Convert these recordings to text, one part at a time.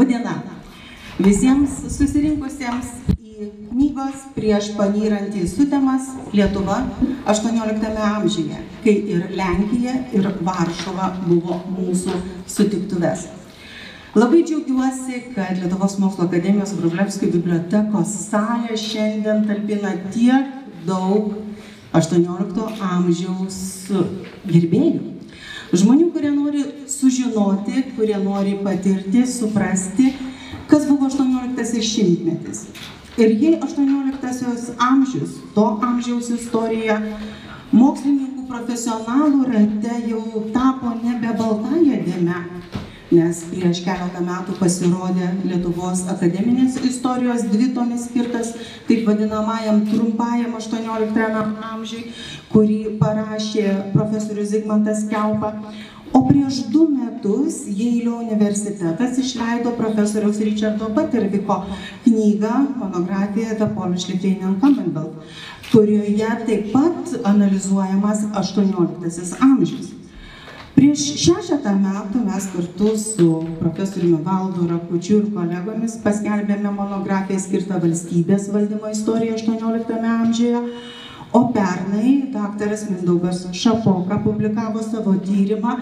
Labadiena. Visiems susirinkusiems į knygos prieš panyrant į sutemas Lietuva 18 amžiuje, kai ir Lenkija, ir Varšuva buvo mūsų sutiktuves. Labai džiaugiuosi, kad Lietuvos mokslo akademijos Vrublevskio bibliotekos salė šiandien talpina tiek daug 18 amžiaus gerbėjų. Žmonių, kurie nori sužinoti, kurie nori patirti, suprasti, kas buvo 18 šimtmetis. Ir jei 18 amžius, to amžiaus istorija, mokslininkų profesionalų rate jau tapo nebe baltąją dėmę, nes prieš keletą metų pasirodė Lietuvos akademinės istorijos dvitomis skirtas taip vadinamajam trumpajam 18 amžiui, kurį parašė profesorius Zigmantas Kelpa. O prieš du metus Jeilio universitetas išleido profesoriaus Richardo Butterviko knygą, monografiją The Polish Lithuanian Commonwealth, kurioje taip pat analizuojamas 18 amžius. Prieš šešetą metų mes kartu su profesoriumi Valdu Rakučiu ir kolegomis paskelbėme monografiją skirtą valstybės valdymo istoriją 18 amžiuje, o pernai daktaras Mindaugas Šapoka publikavo savo tyrimą,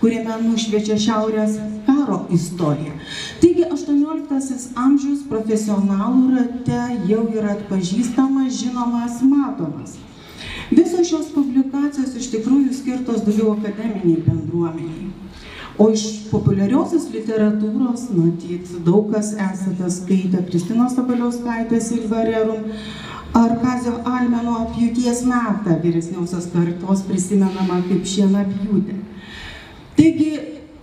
kuriame nušviečia Šiaurės karo istoriją. Taigi 18 amžius profesionalų rate jau yra atpažįstamas, žinomas, matomas. Visos šios publikacijos iš tikrųjų skirtos daugiau akademiniai bendruomeniai. O iš populiariosios literatūros, matyt, daug kas esate skaitę Kristinos Sabaliauskaitės Silvarerum ar Kazio Almeno apjūties metą vyresniausios kartos prisimenama kaip šiena apjūtė. Taigi,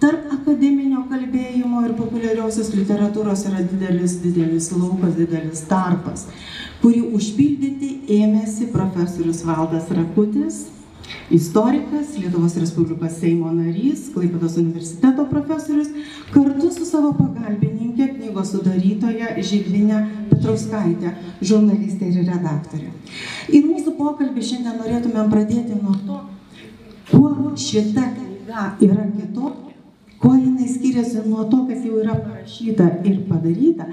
tarp akademinio kalbėjimo ir populiariosios literatūros yra didelis, didelis laukas, didelis tarpas kurį užpildyti ėmėsi profesorius Valdas Rakutis, istorikas, Lietuvos Respublikos Seimo narys, Klaipėdos universiteto profesorius, kartu su savo pagalbininkė, knygos sudarytoja Žilvinė Petrauskaitė, žurnalistė ir redaktorė. Ir mūsų pokalbį šiandien norėtumėm pradėti nuo to, kuo šita knyga yra kitokia kuo jinai skiriasi nuo to, kas jau yra parašyta ir padaryta,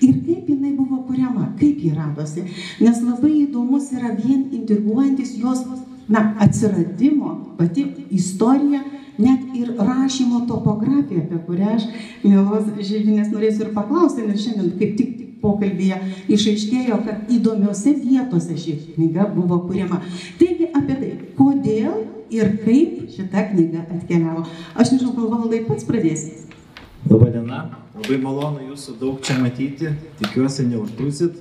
ir kaip jinai buvo kuriama, kaip ji radosi. Nes labai įdomus yra vien intriguojantis jos na, atsiradimo, pati istorija, net ir rašymo topografija, apie kurią aš, mielos žydinės, norėsiu ir paklausti, nes šiandien kaip tik pokalbėje išaiškėjo, kad įdomiose vietose ši knyga buvo kuriama. Taigi apie tai, kodėl ir kaip šita knyga atkeliavo. Aš nežinau, gal valdai pats pradėsit. Labadiena, labai malonu jūsų daug čia matyti, tikiuosi neužtrusit.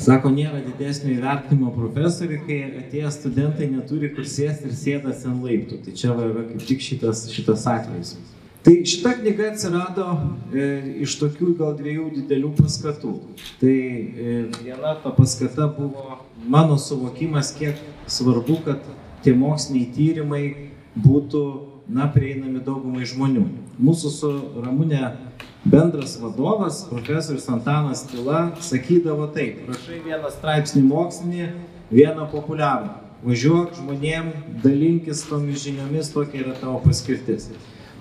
Sako, nėra didesnio įvertinimo profesoriui, kai atėję studentai neturi kur sėsti ir sėdasi ant laiptų. Tai čia yra kaip tik šitas, šitas atvejis. Tai šita knyga atsirado e, iš tokių gal dviejų didelių paskatų. Tai e, viena ta paskata buvo mano suvokimas, kiek svarbu, kad tie moksliniai tyrimai būtų, na, prieinami daugumai žmonių. Mūsų su Ramūne bendras vadovas, profesorius Antanas Tila, sakydavo taip, rašai vieną straipsnį mokslinį, vieną populiarų. Važiuok žmonėm, dalinkis tomis žiniomis, tokia yra tavo paskirtis.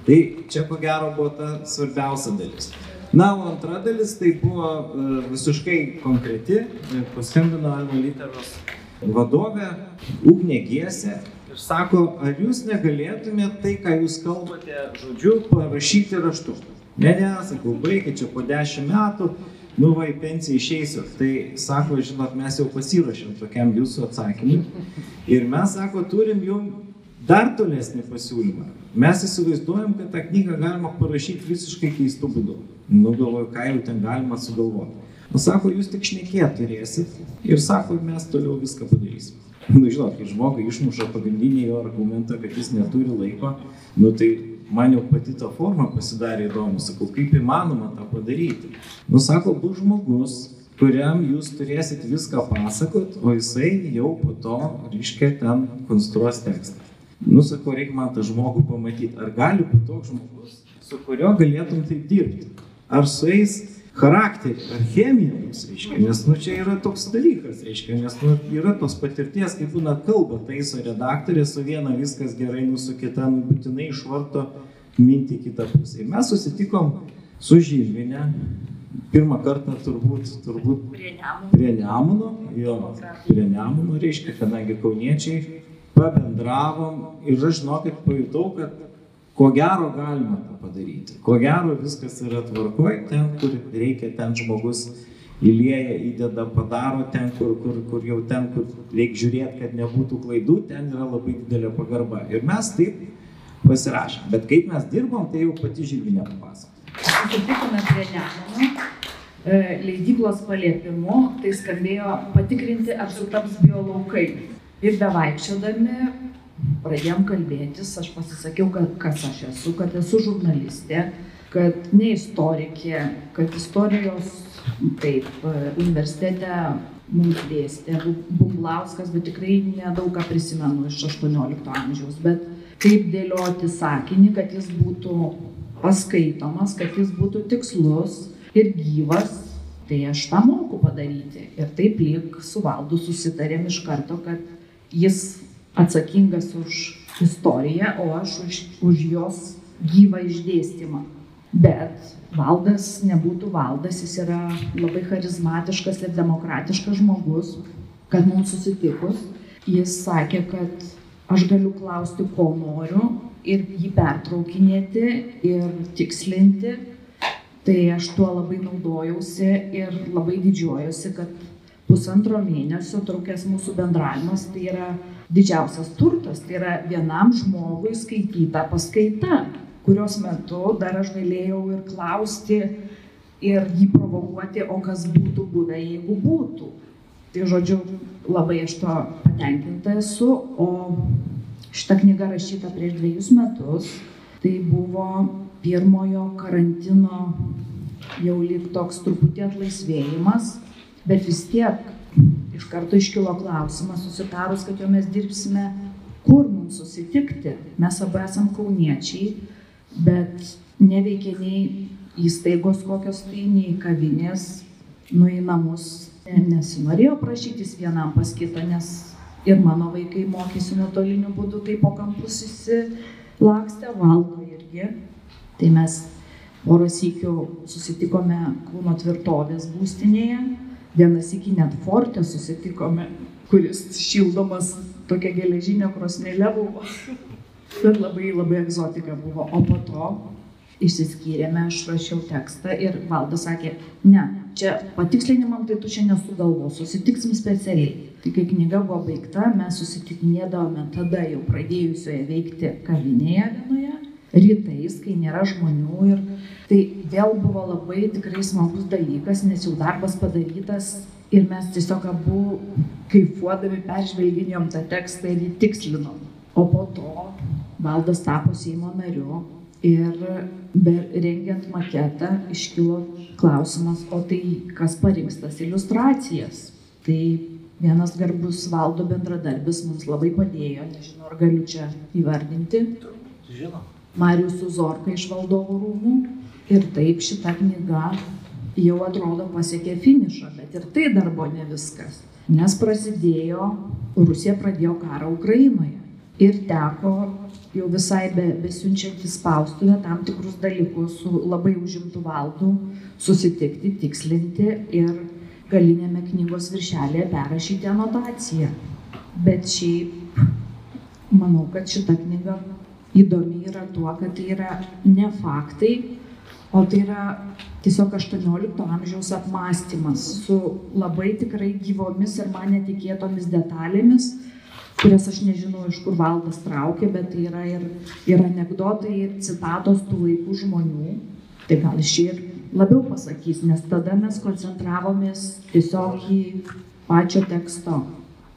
Tai čia ko gero buvo ta svarbiausia dalis. Na, o antra dalis tai buvo e, visiškai konkreti. E, paskambino Alma Literos vadovė Ugnė Giesė ir sako, ar jūs negalėtumėte tai, ką jūs kalbate žodžiu, parašyti raštu. Ne, ne, sakau, baigit čia po dešimt metų, nu va į pensiją išeisiu. Tai sako, žinot, mes jau pasiruošėm tokiam jūsų atsakymui. Ir mes, sako, turim jums dar tolesnį pasiūlymą. Mes įsivaizduojam, kad tą knygą galima parašyti visiškai keistų būdų. Nu, galvoju, ką jau ten galima sugalvoti. Nu, sako, jūs tik šnekėt turėsit ir sako, mes toliau viską padarysim. Nu, žinot, kai žmogui išmuša pagrindinį jo argumentą, kad jis neturi laiko, nu, tai man jau pati ta forma pasidarė įdomu. Sakau, kaip įmanoma tą padaryti. Nu, sako, bus žmogus, kuriam jūs turėsit viską pasakot, o jisai jau po to, reiškia, ten konstruos tekstą. Nusakau, reikia man tą žmogų pamatyti. Ar gali būti toks žmogus, su kurio galėtum taip dirbti? Ar su jais charakterį, ar chemiją mums, reiškia, nes, nu, čia yra toks dalykas, reiškia, nes, nu, yra tos patirties, kaip būna kalba, taiso redaktorė, su viena viskas gerai, nu, su kita, nu, būtinai išvarto mintį kitą pusę. Ir mes susitikom su Žilvinė. Pirmą kartą turbūt, turbūt prie Nemuno, jo, prie Nemuno, reiškia, kadangi kauniečiai pabendravom ir aš žinokit pajutau, kad ko gero galima tą padaryti. Ko gero viskas yra tvarkoj, ten, kur reikia, ten žmogus įlieja, įdeda, padaro, ten, kur, kur, kur jau ten, kur reikia žiūrėti, kad nebūtų klaidų, ten yra labai didelė pagarba. Ir mes taip pasirašėm. Bet kaip mes dirbom, tai jau pati Žilvinė papasako. Susitikome prie Nemuno. e, Leidyklos paliepimu tai skambėjo patikrinti, ar sutaps biolaukai. Ir bevaikščiodami pradėjom kalbėtis, aš pasisakiau, kad kas aš esu, kad esu žurnalistė, kad ne istorikė, kad istorijos taip universitete mums dėstė Bu- Bumblauskas, bet tikrai nedaug ką prisimenu iš 18 amžiaus, bet kaip dėlioti sakinį, kad jis būtų paskaitomas, kad jis būtų tikslus ir gyvas, tai aš tą moku padaryti. Ir taip lyg su valdu susitarėm iš karto, kad jis atsakingas už istoriją, o aš už, už jos gyvą išdėstymą. Bet valdas nebūtų valdas, jis yra labai charizmatiškas ir demokratiškas žmogus, kad mums susitikus, jis sakė, kad aš galiu klausti, ko noriu ir jį pertraukinėti ir tikslinti. Tai aš tuo labai naudojausi ir labai didžiuojuosi, kad pusantro mėnesio trukęs mūsų bendravimas tai yra didžiausias turtas, tai yra vienam žmogui skaityta paskaita, kurios metu dar aš galėjau ir klausti ir jį provokuoti, o kas būtų buvę, jeigu būtų. Tai žodžiu, labai aš to patenkinta esu, o šita knyga rašyta prieš dviejus metus, tai buvo pirmojo karantino jau lyg toks truputį atlaisvėjimas, bet vis tiek iš karto iškilo klausimas, susitarus, kad jau mes dirbsime, kur mums susitikti. Mes abu esam kauniečiai, bet neveikia nei įstaigos kokios tai, nei kavinės, nu į namus ne- nesinorėjo prašytis vienam pas kitą, nes ir mano vaikai mokėsi nuotoliniu būdu, tai po kampus įsilakstė, valdo irgi. Tai mes porą sykių susitikome Kūno tvirtovės būstinėje, vienas iki net forte susitikome, kuris šildomas tokia geležinė krosnelė buvo. Bet labai labai egzotika buvo. O po to išsiskyrėme, aš rašiau tekstą ir valdas sakė, ne, čia patikslinimam tai tu čia nesugalvos, susitiksim specialiai. Tai kai knyga buvo baigta, mes susitikinėdavome tada jau pradėjusioje veikti kavinėje vienoje, rytais, kai nėra žmonių ir tai vėl buvo labai tikrai smagus dalykas, nes jau darbas padarytas ir mes tiesiog abu kaifuodami peržvelginėjom tą tekstą ir jį tikslinom. O po to valdas tapo Seimo nariu ir rengiant maketą iškilo klausimas, o tai kas parinks tas iliustracijas. Tai vienas garbus valdo bendradarbis mums labai padėjo, nežinau ar galiu čia įvardinti. Žinoma. Marijus Uzorka iš valdovų rūmų. Ir taip šita knyga jau atrodo pasiekė finišą, bet ir tai dar buvo ne viskas. Nes prasidėjo, Rusija pradėjo karą Ukrainoje. Ir teko jau visai be, besiunčiant į spaustuvę tam tikrus dalykus su labai užimtų valdų susitikti, tikslinti ir galinėme knygos viršelėje perrašyti anotaciją. Bet šiaip manau, kad šita knyga įdomi yra tuo, kad tai yra ne faktai, o tai yra tiesiog 18 amžiaus apmąstymas su labai tikrai gyvomis ir man netikėtomis detalėmis, kurias aš nežinau, iš kur valdas traukė, bet tai yra ir, ir anegdotai, ir citatos tų laikų žmonių. Tai gal iš ir labiau pasakys, nes tada mes koncentravomės tiesiog į pačio teksto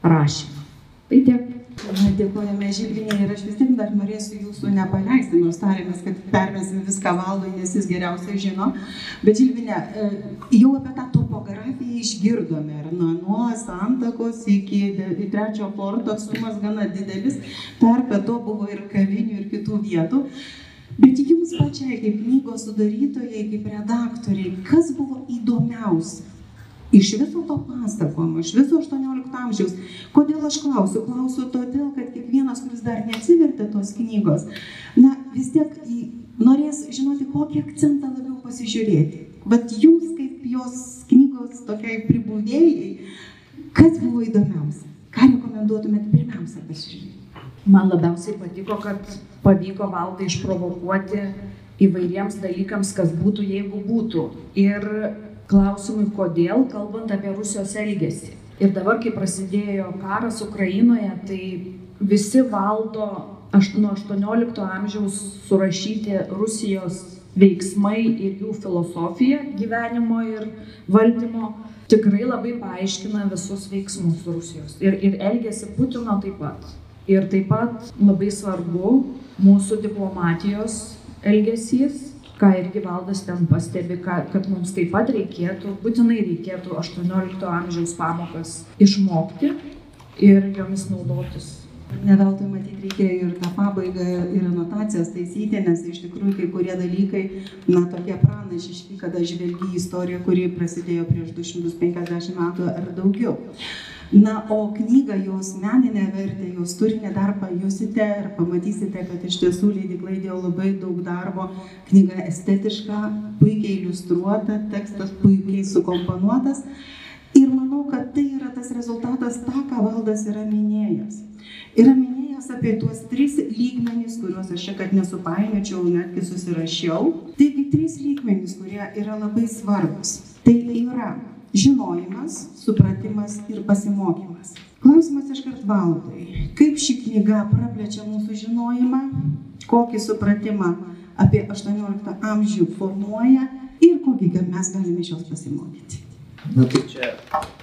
rašymą. Tai tiek. Dėkojame Žilvinė ir aš vis tiek dar norėsiu jūsų nepaleisti, nors tarėmės, kad permesim viską valdui, nes jis geriausiai žino. Bet Žilvinė, e, jau apie tą topografiją išgirdome, ar nuo, nuo santakos iki trečio forto atstumas gana didelis, tarpe to buvo ir kavinių, ir kitų vietų. Bet jums pačiai, kaip knygos sudarytojai, kaip redaktoriai, kas buvo įdomiausia? Iš viso to pasakojimo, iš viso 18 amžiaus. Kodėl aš klausiu? Klausiu todėl, kad kiekvienas, kuris dar neatsivertė tos knygos, na vis tiek norės žinoti, kokį akcentą labiau pasižiūrėti. Vat jums kaip jos knygos tokiai pribūdėjai, kas buvo įdomiausia? Ką rekomenduotumėt pirmiausia pasižiūrėti? Man labiausiai patiko, kad pavyko valdą išprovokuoti įvairiems dalykams, kas būtų, jeigu būtų. Ir klausimui, kodėl, kalbant apie Rusijos elgesį. Ir dabar, kai prasidėjo karas Ukrainoje, tai visi valdo aš, nuo 18 amžiaus surašyti Rusijos veiksmai ir jų filosofija gyvenimo ir valdymo tikrai labai paaiškina visus veiksmus Rusijos. Ir, ir elgesi Putino taip pat. Ir taip pat labai svarbu mūsų diplomatijos elgesys, ką irgi valdas ten pastebi, kad mums taip pat reikėtų, būtinai reikėtų 18 amžiaus pamokas išmokti ir jomis naudotis. Ne veltui matyti reikėjo ir tą pabaigą, ir anotacijas taisyti, nes iš tikrųjų kai kurie dalykai, na, tokie pranašiški, kada žvelgi į istoriją, kuri prasidėjo prieš 250 metų ar daugiau. Na, o knygą, jos meninę vertę, jos turinį dar pajusite ir pamatysite, kad iš tiesų leidikla įdėjo labai daug darbo. Knyga estetiška, puikiai iliustruota, tekstas puikiai sukomponuotas. Ir manau, kad tai yra tas rezultatas, tą, ką valdas yra minėjęs. Yra minėjęs apie tuos tris lygmenys, kuriuos aš čia, kad nesupainiočiau, netgi susirašiau. Taigi, trys lygmenys, kurie yra labai svarbus. Tai yra žinojimas, supratimas ir pasimokymas. Klausimas iškart valdai. Kaip ši knyga praplečia mūsų žinojimą, kokį supratimą apie 18 amžių formuoja ir kokį mes galime iš jos pasimokyti. Na tai čia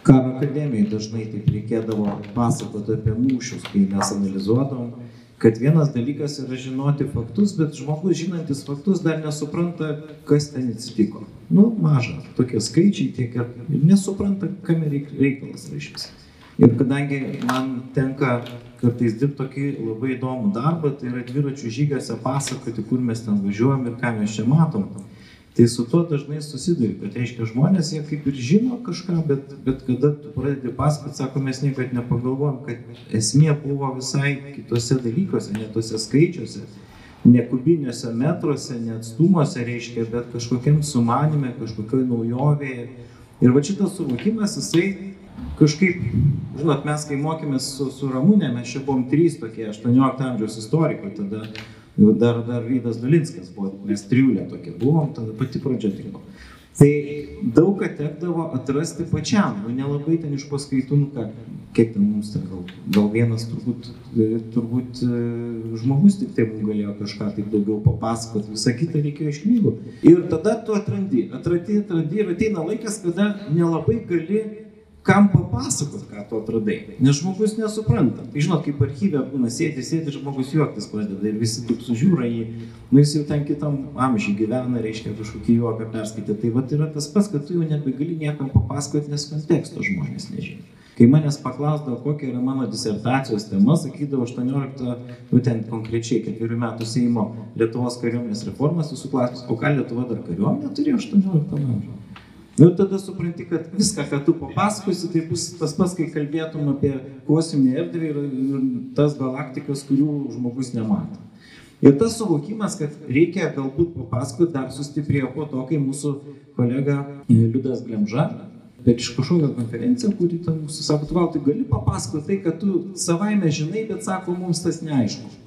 karo akademijai dažnai taip reikėdavo pasakoti apie mūšius, kai mes analizuodavom kad vienas dalykas yra žinoti faktus, bet žmogus žinantis faktus dar nesupranta, kas ten atsitiko. Nu, maža, tokie skaičiai tiek ir, nesupranta, kam reikalas reiškia. Ir kadangi man tenka kartais dirbti tokį labai įdomų darbą, tai yra dviračių žygiuose pasakoti, kur mes ten važiuojam ir ką mes čia matom. Tai su tuo dažnai susiduri, kad reiškia žmonės, jie kaip ir žino kažką, bet, bet kada tu pradedi pasakoti, sako, mes niekad nepagalvojom, kad esmė buvo visai kitose dalykuose, ne tose skaičiuose, ne kubiniuose metruose, ne atstumuose, reiškia, bet kažkokiam sumanime, kažkokioj naujovėje. Ir va šitas suvokimas, jisai kažkaip, žinot, mes kai mokėmės su, su Ramūnė, mes čia buvom trys tokie 18 amžiaus istorikai, tada dar, dar Vydas Dalinskas buvo, mes triulė tokie buvom, tada pati pradžia tik buvo. Tai daug ką tekdavo atrasti pačiam, nu nelabai ten iš paskaitų, nu ką, kiek ten mums ten gal, gal vienas turbūt, turbūt e, žmogus tik tai mums galėjo kažką taip daugiau papasakoti, visą kitą reikėjo iš knygų. Ir tada tu atrandi, atrandi, atrandi ir ateina laikas, kada nelabai gali kam papasakot, ką tu atradai. Nes žmogus nesupranta. Tai žinot, kaip archyve būna, sėdi, sėdi, žmogus juoktis pradeda ir visi taip sužiūra jį, nu jis jau ten kitam amžiui gyvena, reiškia kažkokį juoką perskaitę. Tai va yra tas pats, kad tu jau nebegali niekam papasakoti, nes konteksto žmonės nežino. Kai manęs paklausdavo, kokia yra mano disertacijos tema, sakydavo 18, nu ten konkrečiai ketverių metų Seimo Lietuvos kariuomenės reformas, jūsų klausimas, o ką Lietuva dar kariuomenė turėjo 18 amžiuje? Nu tada supranti, kad viską, ką tu papasakosi, tai bus tas pats, kai kalbėtum apie kosminį erdvę ir, ir tas galaktikas, kurių žmogus nemato. Ir tas suvokimas, kad reikia galbūt papasakoti, dar sustiprėjo po to, kai mūsų kolega Liudas Glemža, bet iš kažkokio konferenciją, kurį ten mūsų sako, tu gal tai gali papasakoti tai, kad tu savaime žinai, bet sako, mums tas neaišku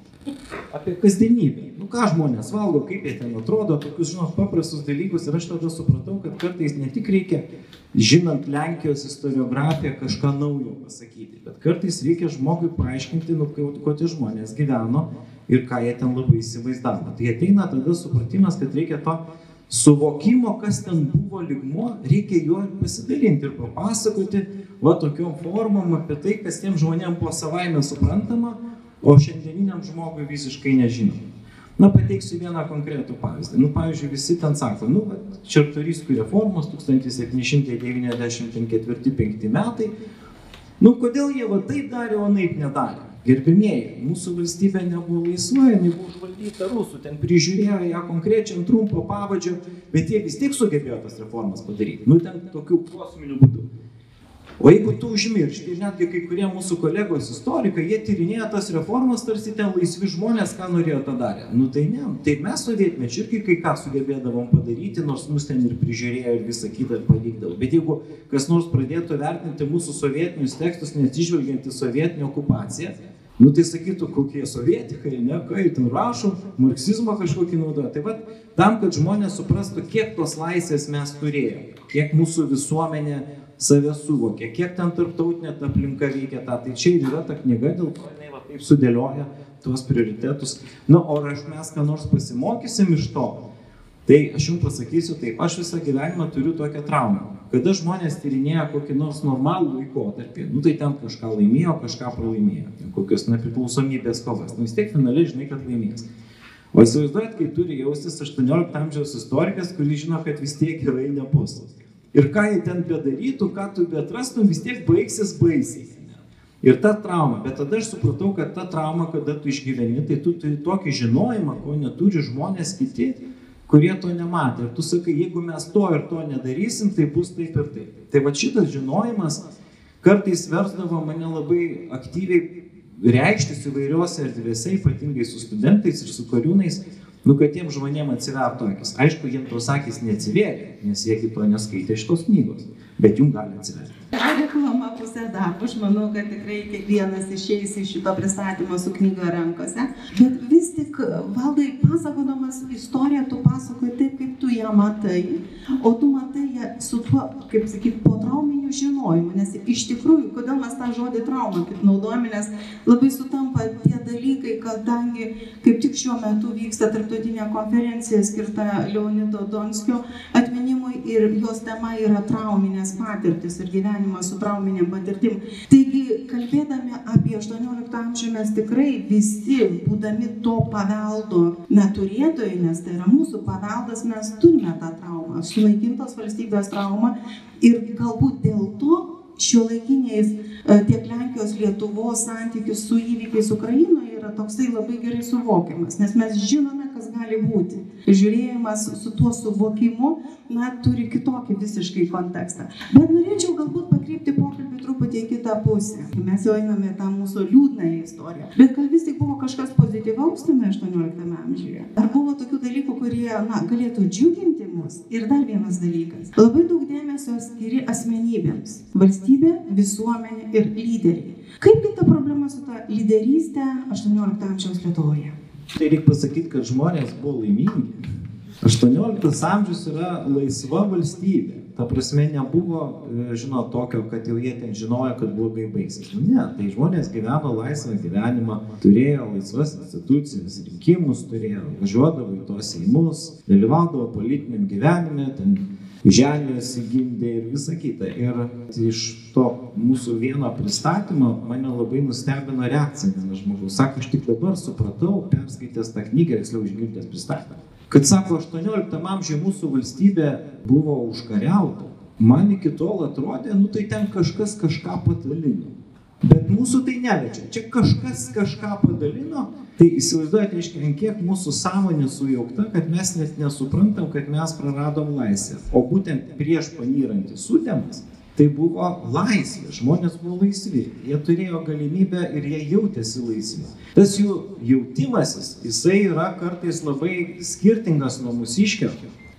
apie kasdienybę. Nu ką žmonės valgo, kaip jie ten atrodo, tokius, žinot, paprastus dalykus. Ir aš tada supratau, kad kartais ne tik reikia, žinant Lenkijos istoriografiją, kažką naujo pasakyti, bet kartais reikia žmogui paaiškinti, nu, kuo tie žmonės gyveno ir ką jie ten labai įsivaizdavo. Tai ateina tada supratimas, kad reikia to suvokimo, kas ten buvo ligmuo, reikia juo pasidalinti ir papasakoti, va tokiom formom apie tai, kas tiem žmonėm buvo savaime suprantama, o šiandieniniam žmogui visiškai nežinom. Na, pateiksiu vieną konkretų pavyzdį. Nu, pavyzdžiui, visi ten sako, nu, Čartoriskų reformos 1794-5 metai. Nu, kodėl jie va taip darė, o naip nedarė? Gerbimieji, mūsų valstybė nebuvo laisva, jinai buvo užvaldyta rusų, ten prižiūrėjo ją konkrečiam trumpo pavadžio, bet jie vis tiek sugebėjo tas reformas padaryti. Nu, ten tokių kosminių būdų. O jeigu tu užmiršti, ir netgi kai kurie mūsų kolegos istorikai, jie tyrinėja tas reformas, tarsi ten laisvi žmonės, ką norėjo tą darė. Nu tai ne, tai mes sovietmečiu irgi kai ką sugebėdavom padaryti, nors mus ten ir prižiūrėjo ir visą kitą pavykdavo. Bet jeigu kas nors pradėtų vertinti mūsų sovietinius tekstus, neatsižvelgiant į sovietinę okupaciją, Nu tai sakytų, kokie sovietikai, ne, kai ten rašo, marksizmą kažkokį naudoja. Tai vad, tam, kad žmonės suprastų, kiek tos laisvės mes turėjome, kiek mūsų visuomenė save suvokė, kiek ten tarptautinė ta aplinka veikia tą. Tai čia ir yra ta knyga, dėl ko jinai va, taip sudėlioja tuos prioritetus. Na, o ar mes ką nors pasimokysim iš to, Tai aš jums pasakysiu taip, aš visą gyvenimą turiu tokią traumą. Kada žmonės tyrinėja kokį nors normalų laikotarpį, nu tai ten kažką laimėjo, kažką pralaimėjo, kokios nepriklausomybės kovas, nu vis tiek finaliai žinai, kad laimės. O įsivaizduojat, kai turi jaustis 18 amžiaus istorikas, kuris žino, kad vis tiek yra nebus. Ir ką jie ten bedarytų, ką tu betrastum, vis tiek baigsis baisiai. Ir ta trauma, bet tada aš supratau, kad ta trauma, kada tu išgyveni, tai tu turi tokį žinojimą, ko neturi žmonės kiti, kurie to nematė. Ir tu sakai, jeigu mes to ir to nedarysim, tai bus taip ir taip. Tai va šitas žinojimas kartais versdavo mane labai aktyviai reikštis įvairiuose erdvėse, ypatingai su studentais ir su kariūnais, nu kad tiem žmonėm atsivertų akis. Aišku, jiems tos akis neatsivėrė, nes jie kito neskaitė šitos knygos, bet jums gali atsiverti. Ta reklama pusė darbo, aš manau, kad tikrai kiekvienas išeis iš šito pristatymo su knyga rankose. Bet vis tik, valdai, pasakodamas istoriją, tu pasakoji taip, kaip tu ją matai, o tu matai ją su tuo, kaip sakyt, po trauminiu žinojimu. Nes iš tikrųjų, kodėl mes tą žodį traumą kaip naudojame, nes labai sutampa tie dalykai, kadangi kaip tik šiuo metu vyksta tarptautinė konferencija skirta Leonido Donskio atminimui ir jos tema yra trauminės patirtis ir gyvenimas gyvenimą su trauminėm patirtim. Taigi, kalbėdami apie 18 amžių, mes tikrai visi, būdami to paveldo neturėtojai, nes tai yra mūsų paveldas, mes turime tą traumą, sunaikintos valstybės traumą ir galbūt dėl to šio laikiniais e, tiek Lenkijos, Lietuvos santykis su įvykiais Ukrainoje yra toksai labai gerai suvokiamas, nes mes žinome, kas gali būti. Žiūrėjimas su tuo suvokimu, na, turi kitokį visiškai kontekstą. Bet norėčiau galbūt pakreipti kitą pusę. Mes jau einame tą mūsų liūdną istoriją. Bet gal vis tik buvo kažkas pozityvaus tame 18 amžiuje? Ar buvo tokių dalykų, kurie, na, galėtų džiuginti mus? Ir dar vienas dalykas. Labai daug dėmesio skiri asmenybėms. Valstybė, visuomenė ir lyderiai. Kaipgi ta problema su ta lyderystė 18 amžiaus Lietuvoje? Tai reikia pasakyti, kad žmonės buvo laimingi. 18 amžius yra laisva valstybė. Ta prasme, nebuvo, e, žinot, tokio, kad jau jie ten žinojo, kad blogai baigsis. Nu, ne, tai žmonės gyveno laisvą gyvenimą, turėjo laisvas institucijas, rinkimus turėjo, važiuodavo į tos įimus, dalyvaudavo politiniam gyvenime, ten žemės įgimdė ir visa kita. Ir iš to mūsų vieno pristatymo mane labai nustebino reakcija vienas žmogus. Sako, aš tik dabar supratau, perskaitęs tą knygą, tiksliau išgirdęs pristatymą, kad sako, 18 amžiuje mūsų valstybė buvo užkariauta. Man iki tol atrodė, nu tai ten kažkas kažką patalino. Bet mūsų tai neliečia. Čia kažkas kažką padalino, tai įsivaizduojate, reiškia, kiek mūsų sąmonė sujaukta, kad mes net nesuprantam, kad mes praradom laisvę. O būtent prieš panyrantį sutemas, tai buvo laisvė, žmonės buvo laisvi, jie turėjo galimybę ir jie jautėsi laisvi. Tas jų jautimasis, jisai yra kartais labai skirtingas nuo mūsiškio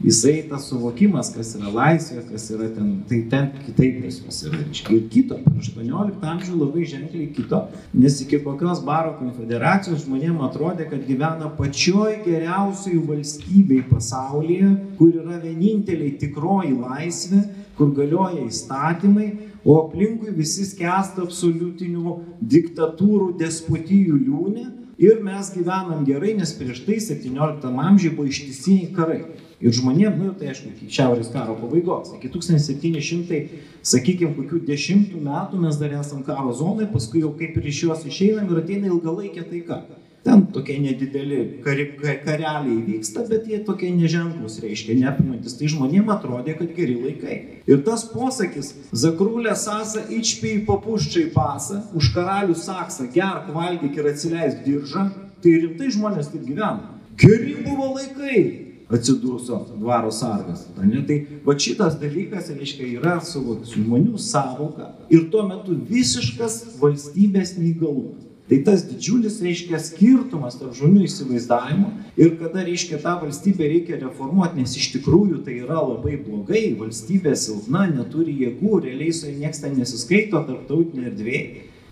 jisai tas suvokimas, kas yra laisvė, kas yra ten, tai ten kitaip pas juos yra. Ir kito, per 18 amžių labai ženkliai kito, nes iki kokios baro konfederacijos žmonėms atrodė, kad gyvena pačioj geriausiai valstybei pasaulyje, kur yra vieninteliai tikroji laisvė, kur galioja įstatymai, o aplinkui visi skęsta absoliutinių diktatūrų, despotijų liūnė ir mes gyvenam gerai, nes prieš tai 17 amžiuje buvo ištisiniai karai. Ir žmonėm, nu tai aišku, iki šiaurės karo pabaigos, iki 1700, sakykime, kokių dešimtų metų mes dar esam karo zonai, paskui jau kaip ir iš jos išeinam ir ateina ilgalaikė taika. Ten tokie nedideli kari, kareliai vyksta, bet jie tokie neženklus, reiškia, neapimantis. Tai žmonėm atrodė, kad geri laikai. Ir tas posakis, zakrūlė sąsa, išpiai papuščiai pasą, už karalių saksą, gerk, valgyk ir atsileisk diržą, tai rimtai žmonės taip gyvena. Geri buvo laikai, atsidūrusio dvaro sargas. Ne? Tai va šitas dalykas, reiškia, yra su žmonių savoka ir tuo metu visiškas valstybės neįgalumas. Tai tas didžiulis, reiškia, skirtumas tarp žmonių įsivaizdavimo ir kada, reiškia, tą valstybę reikia reformuoti, nes iš tikrųjų tai yra labai blogai, valstybė silpna, neturi jėgų, realiai su ja niekas ten nesiskaito tarptautinė erdvė.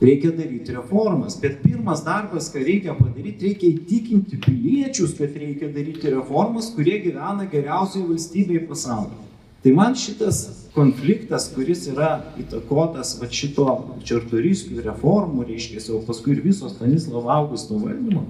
Reikia daryti reformas, bet pirmas darbas, ką reikia padaryti, reikia įtikinti piliečius, kad reikia daryti reformas, kurie gyvena geriausioje valstybėje pasaulyje. Tai man šitas konfliktas, kuris yra įtakotas va šito čartoriskių reformų, reiškia, o paskui ir viso Stanislavo Augusto valdymo,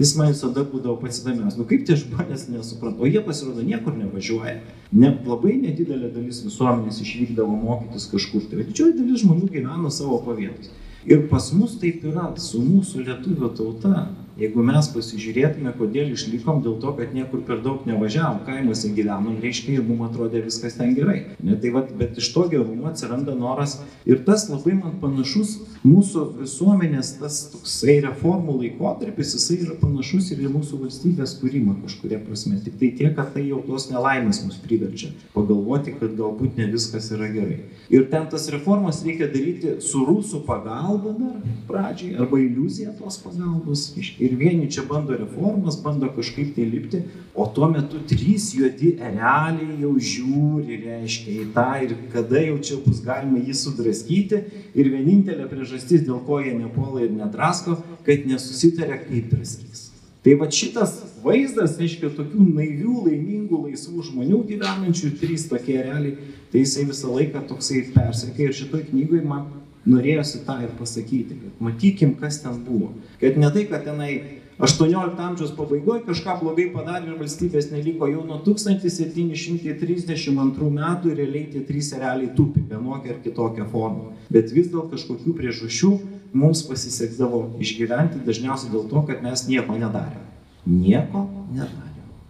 jis man visada būdavo pats įdomiausias. Nu kaip tie žmonės nesupranta, o jie pasirodo niekur nevažiuoja. Ne, labai nedidelė dalis visuomenės išvykdavo mokytis kažkur, tai didžioji dalis žmonių gyveno savo pavietos. Ir pas mus taip yra, su mūsų lietuvių tauta. Jeigu mes pasižiūrėtume, kodėl išlikom, dėl to, kad niekur per daug nevažiavom, kaimuose gyvenom, reiškia, ir mums atrodė viskas ten gerai. Ne, tai va, bet iš to gerumo atsiranda noras ir tas labai man panašus mūsų visuomenės, tas toksai reformų laikotarpis, jisai yra panašus ir į mūsų valstybės kūrimą kažkuria prasme. Tik tai tiek, kad tai jau tos nelaimės mus priverčia pagalvoti, kad galbūt ne viskas yra gerai. Ir ten tas reformas reikia daryti su rusų pagalba dar pradžiai, arba iliuzija tos pagalbos. Ir vieni čia bando reformas, bando kažkaip tai lipti, o tuo metu trys juodi ereliai jau žiūri, reiškia, į tą ir kada jau čia bus galima jį sudraskyti. Ir vienintelė priežastis, dėl ko jie nepuola ir nedrasko, kad nesusitarė, kaip draskys. Tai va šitas vaizdas, reiškia, tokių naivių, laimingų, laisvų žmonių gyvenančių, trys tokie realiai, tai jisai visą laiką toksai persekė ir šitoj knygoje man norėjosi tą ir pasakyti, kad matykim, kas ten buvo. Kad ne tai, kad tenai 18 amžiaus pabaigoje kažką blogai padarė ir valstybės neliko jau nuo 1732 metų realiai tie trys realiai tupi vienokią ar kitokią formą. Bet vis dėl kažkokių priežasčių mums pasisekdavo išgyventi dažniausiai dėl to, kad mes nieko nedarėme. Nieko nedarėme.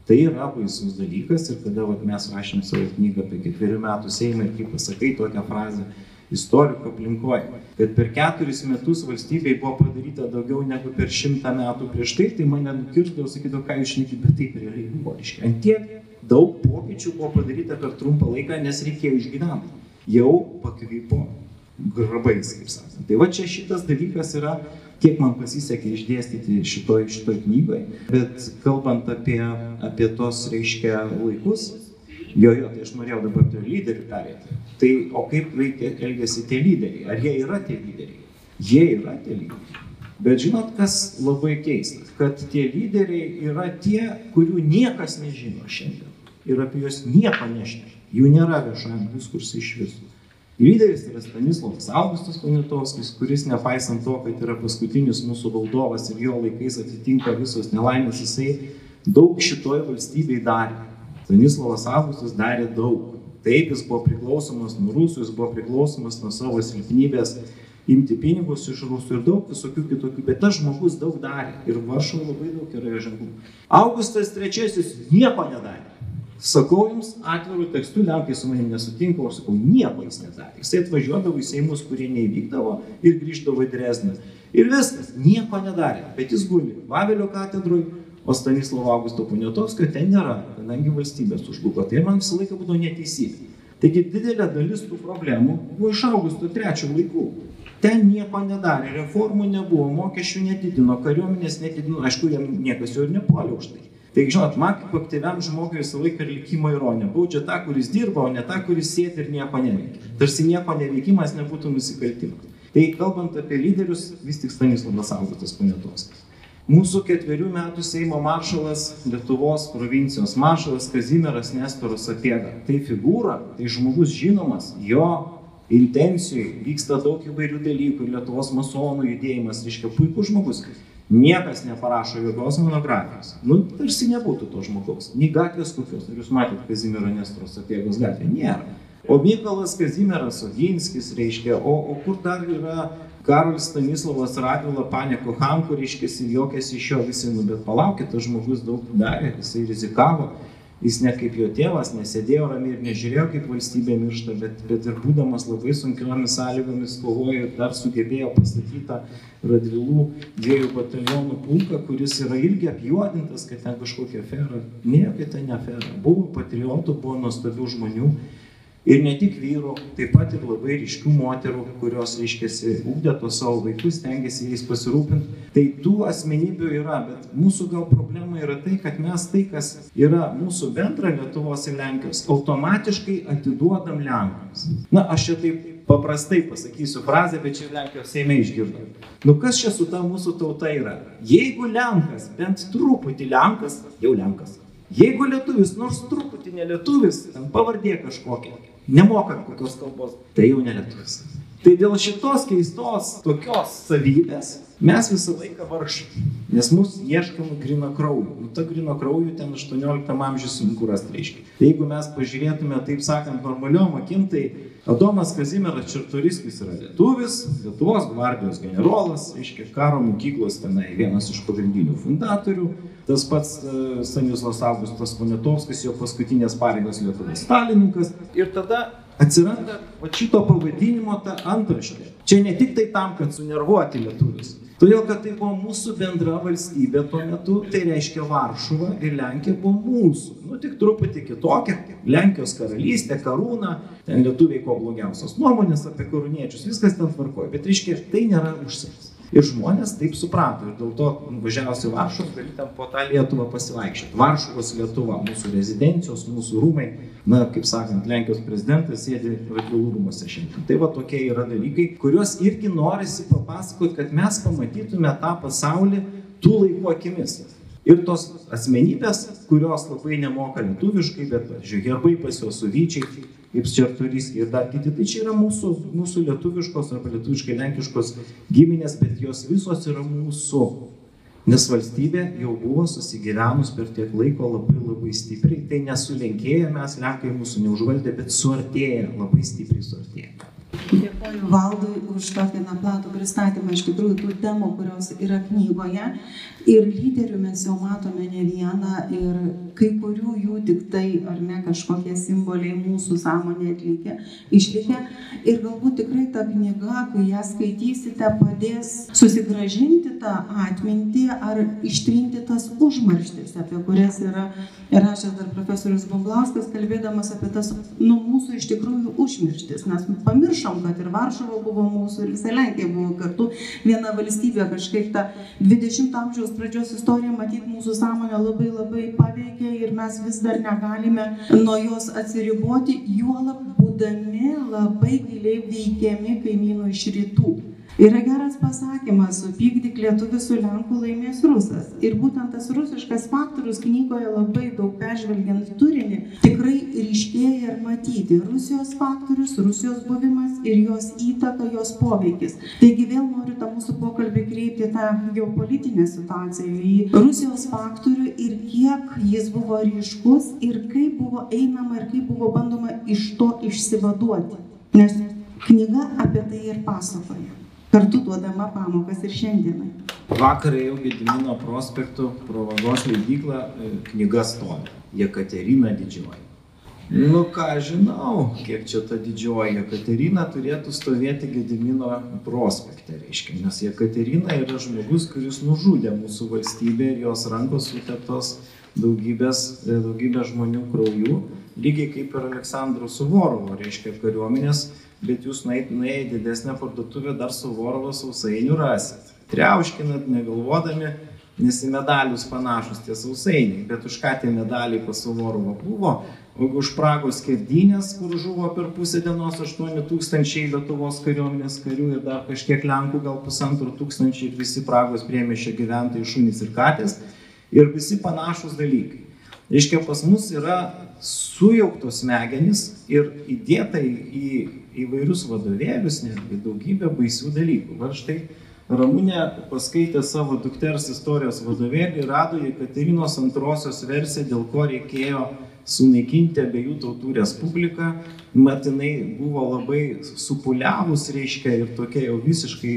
Tai yra baisus dalykas ir kada vat, mes rašėm savo knygą apie ketverių metų Seimą ir kaip pasakai tokią frazę istorikų aplinkoje, kad per keturis metus valstybei buvo padaryta daugiau negu per šimtą metų prieš tai, tai mane nukirdavo, sakydavo, ką jūs šnekite, bet taip realiai buvo. Reiškia, ant tiek daug pokyčių buvo padaryta per trumpą laiką, nes reikėjo išgyventi. Jau pakvypo grabais, kaip sakant. Tai va čia šitas dalykas yra kiek man pasisekė išdėstyti šitoj, šitoj knygoje. Bet kalbant apie, apie tos, reiškia, laikus, jo, jo, tai aš norėjau dabar prie lyderių perėti. Tai o kaip veikia, elgesi tie lyderiai? Ar jie yra tie lyderiai? Jie yra tie lyderiai. Bet žinot, kas labai keista, kad tie lyderiai yra tie, kurių niekas nežino šiandien. Ir apie juos nieko nešneka. Jų nėra viešajam diskursui iš viso. Lyderis yra Stanislavas Augustas Poniatovskis, kuris nepaisant to, kad yra paskutinis mūsų valdovas ir jo laikais atitinka visos nelaimės, jisai daug šitoj valstybei darė. Stanislavas Augustas darė daug. Taip, jis buvo priklausomas nuo rusų, jis buvo priklausomas nuo savo silpnybės imti pinigus iš rusų ir daug visokių kitokių, bet tas žmogus daug darė ir Varšuvoje labai daug yra jo ženklų. Augustas III nieko nedarė. Sakau jums atvirų tekstų, lenkai su manim nesutinka, aš sakau, nieko jis nedarė. Jisai atvažiuodavo į Seimus, kurie neįvykdavo ir grįždavo į Dresdą. Ir viskas, nieko nedarė, bet jis guli Vavelio katedrui, o Stanislavo Augusto Poniatovskio ten nėra, kadangi valstybės užguko. Tai man visą laiką būdavo neteisybė. Taigi didelė dalis tų problemų buvo iš Augusto trečio laikų. Ten nieko nedarė, reformų nebuvo, mokesčių nedidino, kariuomenės nedidino, aišku, jam niekas jo ir nepuolė už tai. Tai žinot, man kaip aktyviam žmogui visą laiką likimo ironija. Baudžia tą, kuris dirba, o ne tą, kuris sėdi ir nieko neveikia. Tarsi nieko neveikimas nebūtų nusikaltimas. Tai kalbant apie lyderius, vis tik Stanislavas Augustas Poniatovskis. Mūsų ketverių metų Seimo maršalas, Lietuvos provincijos maršalas Kazimieras Nestoras Sapiega. Tai figūra, tai žmogus žinomas, jo intencijai vyksta daug įvairių dalykų, Lietuvos masonų judėjimas, reiškia puikus žmogus. Niekas neparašo jokios monografijos. Nu, tarsi nebūtų to žmogaus. Nei gatvės kokios. Ar jūs matėte Kazimiero Nestros sapiegos gatvę? Nėra. O Mykolas Kazimieras Oginskis, reiškia, o, o kur dar yra Karolis Stanislavas Radvila, Paneko Hanko, reiškia, juokėsi iš jo visi, nu bet palaukit, tas žmogus daug darė, jisai rizikavo. Jis ne kaip jo tėvas, nesėdėjo ramiai ir nežiūrėjo, kaip valstybė miršta, bet, bet ir būdamas labai sunkiomis sąlygomis kovojo ir dar sugebėjo pastatyti tą Radvilų dviejų batalionų pulką, kuris yra irgi apjuodintas, kad ten kažkokia afera. Nieko tai ne afera. Buvo patriotų, buvo nuostabių žmonių Ir ne tik vyrų, taip pat ir labai ryškių moterų, kurios, reiškiasi, ūkdė tos savo vaikus, tengiasi jais pasirūpinti. Tai tų asmenybių yra, bet mūsų gal problema yra tai, kad mes tai, kas yra mūsų bendra Lietuvos ir Lenkijos, automatiškai atiduodam Lenkams. Na, aš čia taip paprastai pasakysiu frazę, bet čia Lenkijos Seime išgirdau. Nu kas čia su ta mūsų tauta yra? Jeigu Lenkas, bent truputį Lenkas, jau Lenkas. Jeigu lietuvis, nors truputį nelietuvis, pavardė kažkokia, nemokant kokios kalbos, tai jau nelietuvis. Tai dėl šitos keistos tokios savybės mes visą laiką vargšai, nes mus ieškam grino kraujo. Nu, ta grino kraujo ten 18 amžiuje sunku rasti reiškia. Tai jeigu mes pažiūrėtume, taip sakant, normaliom akim, tai Adomas Kazimieras Čertoriskis yra lietuvis, Lietuvos gvardijos generolas, reiškia, karo mokyklos tenai vienas iš pagrindinių fundatorių. Tas pats uh, Stanislas Augustas Poniatovskis, jo paskutinės pareigos Lietuvos stalininkas. Ir tada atsiranda va šito pavadinimo ta antraštė. Čia ne tik tai tam, kad sunervuoti lietuvius. Todėl, kad tai buvo mūsų bendra valstybė tuo metu, tai reiškia Varšuva ir Lenkija buvo mūsų. Nu, tik truputį kitokia. Lenkijos karalystė, karūna, ten lietuviai ko blogiausios nuomonės apie karūniečius, viskas ten tvarkoja. Bet reiškia, tai nėra užsienis. Ir žmonės taip suprato ir dėl to nuvažiavus į Varšuvą gali ten po tą Lietuvą pasivaikščioti. Varšuvos Lietuva, mūsų rezidencijos, mūsų rūmai, na, kaip sakant, Lenkijos prezidentas sėdi Radvilų rūmose šiandien. Tai va tokie yra dalykai, kuriuos irgi norisi papasakoti, kad mes pamatytume tą pasaulį tų laikų akimis. Ir tos asmenybės, kurios labai nemoka lietuviškai, bet, žiūrėk, herbai pas juos suvyčiai, kaip Čerturys ir dar kiti. Tai čia yra mūsų, mūsų lietuviškos arba lietuviškai lenkiškos giminės, bet jos visos yra mūsų. Nes valstybė jau buvo susigyvenus per tiek laiko labai labai stipriai. Tai nesulenkėję mes, lenkai mūsų neužvaldė, bet suartėję, labai stipriai suartėję. Dėkoju valdui už tokį na, platų pristatymą iš tikrųjų tų temų, kurios yra knygoje. Ir lyderių mes jau matome ne vieną ir kai kurių jų tik tai, ar ne, kažkokie simboliai mūsų sąmonė atlikę, išlikę. Ir galbūt tikrai ta knyga, kai ją skaitysite, padės susigražinti tą atmintį ar ištrinti tas užmarštis, apie kurias yra rašęs dar profesorius Bumblauskas, kalbėdamas apie tas, nu, mūsų iš tikrųjų užmirštis. Mes pamiršom, kad ir Varšuva buvo mūsų, ir visa Lenkija buvo kartu viena valstybė, kažkaip ta 20 amžiaus pradžios istorija, matyt, mūsų sąmonę labai labai paveikė ir mes vis dar negalime nuo jos atsiriboti, juolab būdami labai giliai veikiami kaimynų iš rytų. Yra geras pasakymas, supykdyk lietuvių su lenku laimės rusas. Ir būtent tas rusiškas faktorius knygoje labai daug peržvelgiant turinį tikrai ryškėja ir matyti. Rusijos faktorius, Rusijos buvimas ir jos įtaka, jos poveikis. Taigi vėl noriu tą mūsų pokalbį kreipti tą geopolitinę situaciją į Rusijos faktorių ir kiek jis buvo ryškus ir kaip buvo einama ir kaip buvo bandoma iš to išsivaduoti. Nes knyga apie tai ir pasakoja kartu duodama pamokas ir šiandienai. Vakar ėjau Gedimino prospektu pro vagos leidyklą, e, knyga stovi. Jekaterina didžioji. Nu ką žinau, kiek čia ta didžioji Jekaterina turėtų stovėti Gedimino prospekte, reiškia, nes Jekaterina yra žmogus, kuris nužudė mūsų valstybę ir jos rankos suteptos daugybės, e, daugybės žmonių krauju, lygiai kaip ir Aleksandro Suvorovo, reiškia, kariuomenės bet jūs nuėję į didesnę parduotuvę dar Suvorovo sausainių rasit. Triauškinat, negalvodami, nes į medalius panašus tie sausainiai, bet už ką tie medaliai pas Suvorovo buvo, už Pragos skerdynės, kur žuvo per pusę dienos 8 tūkstančiai Lietuvos kariuomenės karių ir dar kažkiek Lenkų, gal pusantro tūkstančiai ir visi Pragos priemišė gyventojai šunys ir katės ir visi panašus dalykai. Reiškia, pas mus yra sujauktos smegenys ir įdėta į įvairius vadovėlius, netgi daugybę baisių dalykų. Va štai Ramūnė paskaitė savo dukters istorijos vadovėlį ir rado Jekaterinos antrosios versiją, dėl ko reikėjo sunaikinti abiejų tautų respubliką. Matinai buvo labai supuliavus, reiškia, ir tokia jau visiškai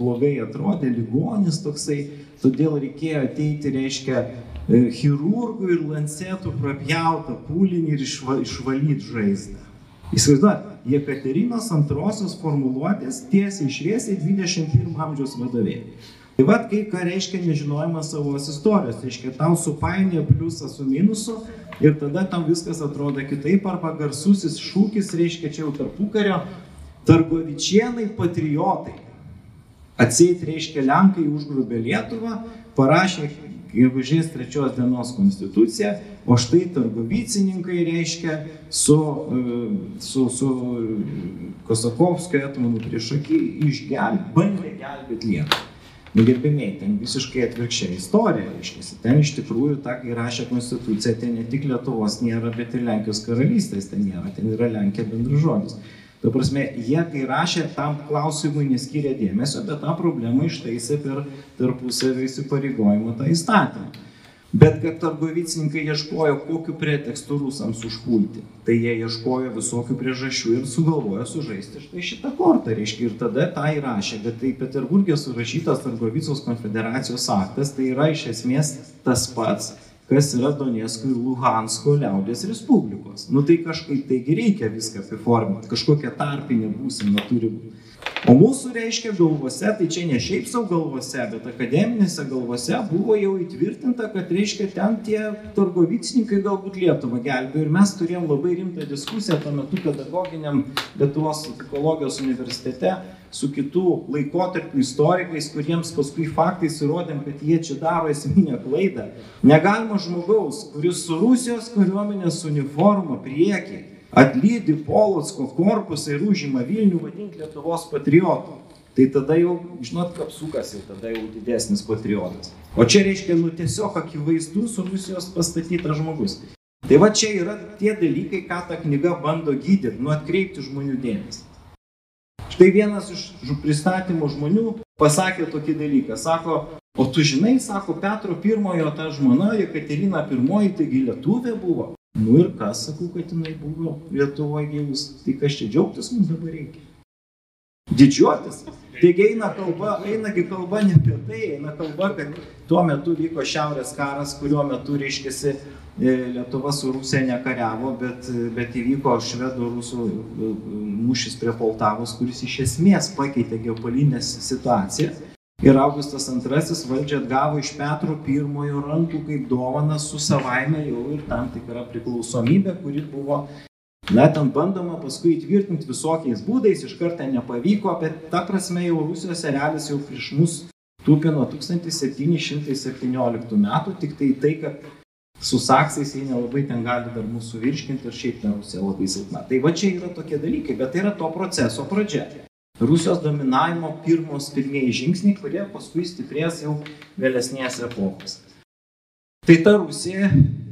blogai atrodė, ligonis toksai, todėl reikėjo ateiti, reiškia, chirurgų ir lancetų prapjautą pūlinį ir išva, išvalyti žaizdą. Įsivaizduojate, Jekaterinos antrosios formuluotės tiesiai išviesiai 21 amžiaus vadovėlį. Tai vad, kai ką reiškia nežinojimas savos istorijos, reiškia tau supainė pliusą su minusu ir tada tam viskas atrodo kitaip, arba garsusis šūkis reiškia čia jau tarpukario, targovičienai patriotai. Atseit reiškia Lenkai užgrubė Lietuvą, parašė gegužės trečios dienos konstituciją, o štai targovicininkai reiškia su, e, su, su Kosakovskio etmonu prieš akį išgelbė, bandė gelbėti Lietuvą. Nugerbėmiai, ten visiškai atvirkščia istorija, reiškia. Ten iš tikrųjų, ta, kai rašė konstituciją, ten ne tik Lietuvos nėra, bet ir Lenkijos karalystės ten nėra, ten yra Lenkija bendražodis. Ta prasme, jie, kai rašė, tam klausimui neskyrė dėmesio, bet tą problemą ištaisė per tarpusavį įsipareigojimą tą įstatymą. Bet kad targovicininkai ieškojo, kokiu pretekstu rusams užpulti, tai jie ieškojo visokių priežasčių ir sugalvojo sužaisti štai šitą kortą, reiškia, ir tada tą įrašė, bet tai Peterburgė surašytas Targovicos konfederacijos aktas, tai yra iš esmės tas pats, kas yra Donetsko ir Luhansko liaudės respublikos. Nu tai kažkaip taigi reikia viską apiforminti, kažkokia tarpinė būsena turi būti. O mūsų reiškia galvose, tai čia ne šiaip savo galvose, bet akademinėse galvose buvo jau įtvirtinta, kad reiškia ten tie targovicininkai galbūt Lietuvą gelbėjo. Ir mes turėjom labai rimtą diskusiją tuo metu pedagoginiam Lietuvos psichologijos universitete su kitų laikotarpių istorikais, kuriems paskui faktais įrodėm, kad jie čia daro esminę klaidą. Negalima žmogaus, kuris su Rusijos kariuomenės uniforma priekį atlydi Polocko korpusą ir užima Vilnių vadinti Lietuvos patriotu. Tai tada jau, žinot, kapsukas jau tada jau didesnis patriotas. O čia reiškia, nu tiesiog akivaizdus Rusijos pastatytas žmogus. Tai va čia yra tie dalykai, ką ta knyga bando gydyti, nu atkreipti žmonių dėmesį. Štai vienas iš pristatymų žmonių pasakė tokį dalyką. Sako, o tu žinai, sako, Petro pirmojo ta žmona, Jekaterina pirmoji, taigi lietuvė buvo. Nu ir kas, sakau, kad jinai buvo Lietuvoje gilus. Tai kas čia džiaugtis mums dabar reikia? Didžiuotis. Taigi eina kalba, einagi kalba ne apie tai, eina kalba, kad tuo metu vyko šiaurės karas, kuriuo metu, reiškėsi, e, Lietuva su Rusija nekariavo, bet, bet įvyko švedų rusų e, mūšis prie Poltavos, kuris iš esmės pakeitė geopolinę situaciją Ir Augustas II valdžią atgavo iš Petro I rankų kaip dovana su savaime jau ir tam tikra priklausomybė, kuri buvo, na, ten bandoma paskui įtvirtinti visokiais būdais, iš karto nepavyko, bet ta prasme jau Rusijos erelis jau prieš mus tūpė nuo 1717 metų, tik tai tai, kad su saksais jie nelabai ten gali dar mūsų virškinti ir šiaip ten Rusija labai silpna. Tai va čia yra tokie dalykai, bet tai yra to proceso pradžia. Rusijos dominavimo pirmos pirmieji žingsniai, kurie paskui stiprės jau vėlesnės epochos. Tai ta Rusija,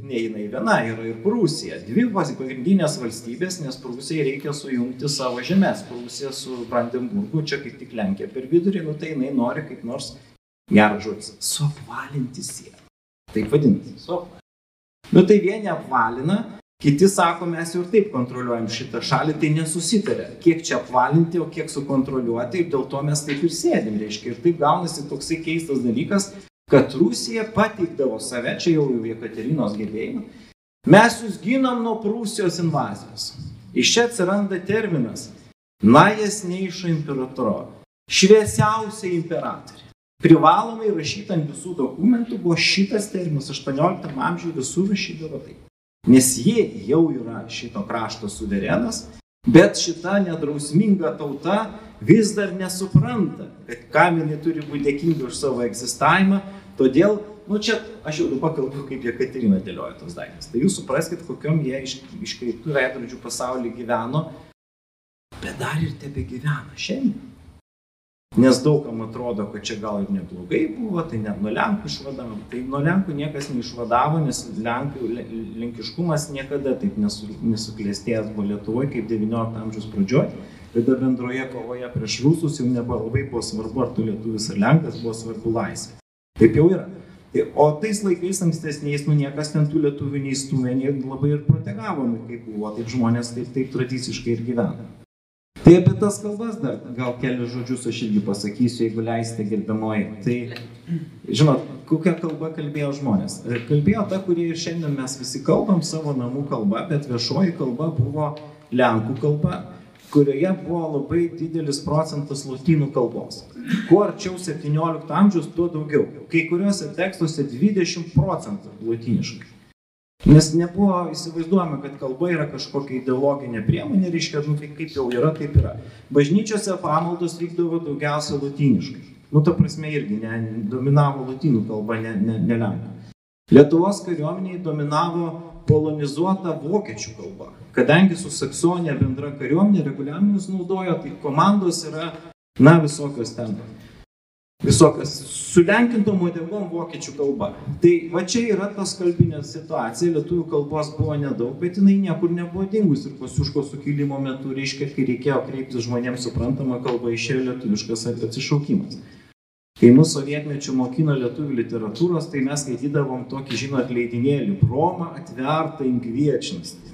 ne jinai viena, yra ir Prūsija. Dvi pagrindinės valstybės, nes Prūsijai reikia sujungti savo žemės. Prūsija su Brandenburgu, čia kaip tik Lenkija per vidurį, nu tai jinai nori kaip nors, geras žodis, suapvalinti sieną. Taip vadinasi, suapvalinti. Nu tai vieni apvalina, Kiti sako, mes jau ir taip kontroliuojam šitą šalį, tai nesusitarė, kiek čia apvalinti, o kiek sukontroliuoti ir dėl to mes taip ir sėdim, reiškia. Ir taip gaunasi toksai keistas dalykas, kad Rusija pateikdavo save, čia jau Jekaterinos gebėjimą, mes jūs ginam nuo Prūsijos invazijos. Iš čia atsiranda terminas najesneišo imperatoro, šviesiausia imperatorė. Privalomai rašyta ant visų dokumentų buvo šitas terminas 18 amžiuje visur rašydavo taip nes jie jau yra šito krašto suverenas, bet šita nedrausminga tauta vis dar nesupranta, kad kam jinai turi būti dėkinga už savo egzistavimą, todėl, nu čia aš jau pakalbu, kaip Jekaterina dėlioja tos daiktus. Tai jūs supraskite, kokiam jie iš, iškreiptų veidrodžių pasaulyje gyveno, bet dar ir tebe gyvena šiandien. Nes daugam atrodo, kad čia gal ir neblogai buvo, tai net nuo Lenkų išvadavo. Tai nuo Lenkų niekas neišvadavo, nes Lenkų, lenkiškumas niekada taip nesu, nesuklėstėjęs buvo Lietuvoje kaip XIX amžiaus pradžioje. Tada bendroje kovoje prieš rusus jau nebuvo labai buvo svarbu, ar tu lietuvis ar lenkas, buvo svarbu laisvė. Taip jau yra. Tai, o tais laikais ankstesniais, nu niekas ten tų lietuvių neįstumė, labai ir protegavo, nu, kaip buvo, taip žmonės taip, taip tradiciškai ir gyvena. Tai apie tas kalbas dar gal kelius žodžius aš irgi pasakysiu, jeigu leisite gerbiamoji. Tai, žinot, kokia kalba kalbėjo žmonės. Kalbėjo ta, kurie ir šiandien mes visi kalbam savo namų kalba, bet viešoji kalba buvo Lenkų kalba, kurioje buvo labai didelis procentas lotynų kalbos. Kuo arčiau 17 amžiaus, tuo daugiau. Kai kuriuose tekstuose 20 procentų lotyniškai. Nes nebuvo įsivaizduojama, kad kalba yra kažkokia ideologinė priemonė, reiškia, nu, tai kaip jau yra, taip yra. Bažnyčiose pamaldos vykdavo daugiausia lotyniškai. Nu, ta prasme irgi ne, dominavo lotynų kalba, ne, ne, ne lenkų. Lietuvos kariuomeniai dominavo polonizuota vokiečių kalba. Kadangi su Saksonija bendra kariuomenė reguliavimus naudojo, tai komandos yra, na, visokios ten visokias sulenkintom uodegom vokiečių kalba. Tai va čia yra tas kalbinė situacija, lietuvių kalbos buvo nedaug, bet jinai niekur nebuvo dingus ir Kosiuško sukilimo metu reiškia, kai reikėjo kreiptis žmonėms suprantamą kalbą, išėjo lietuviškas atsišaukimas. Kai mūsų sovietmečių mokino lietuvių literatūros, tai mes skaitydavom tokį, žinot, leidinėlį Roma atverta inkviečiansti.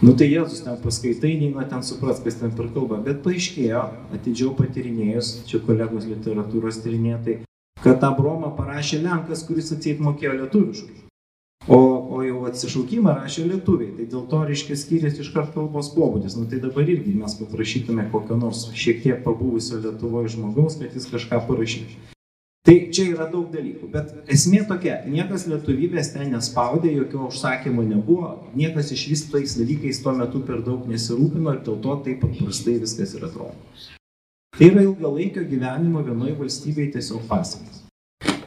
Nu tai Jėzus ten paskaitai, neina ten supras, kas ten per kalbą, bet paaiškėjo, atidžiau patyrinėjus, čia kolegos literatūros tyrinėtai, kad tą bromą parašė Lenkas, kuris atseit mokėjo lietuviškai. O, o jau atsišaukimą rašė lietuviai, tai dėl to, reiškia, skiriasi iškart kalbos pobūdis. Nu tai dabar irgi mes paprašytume kokio nors šiek tiek pabuvusio Lietuvoje žmogaus, kad jis kažką parašytų. Tai čia yra daug dalykų, bet esmė tokia, niekas lietuvybės ten nespaudė, jokio užsakymo nebuvo, niekas iš vis tais dalykais tuo metu per daug nesirūpino ir dėl to taip paprastai viskas ir atrodo. Tai yra ilgalaikio gyvenimo vienoje valstybėje tiesiog pasiekmes.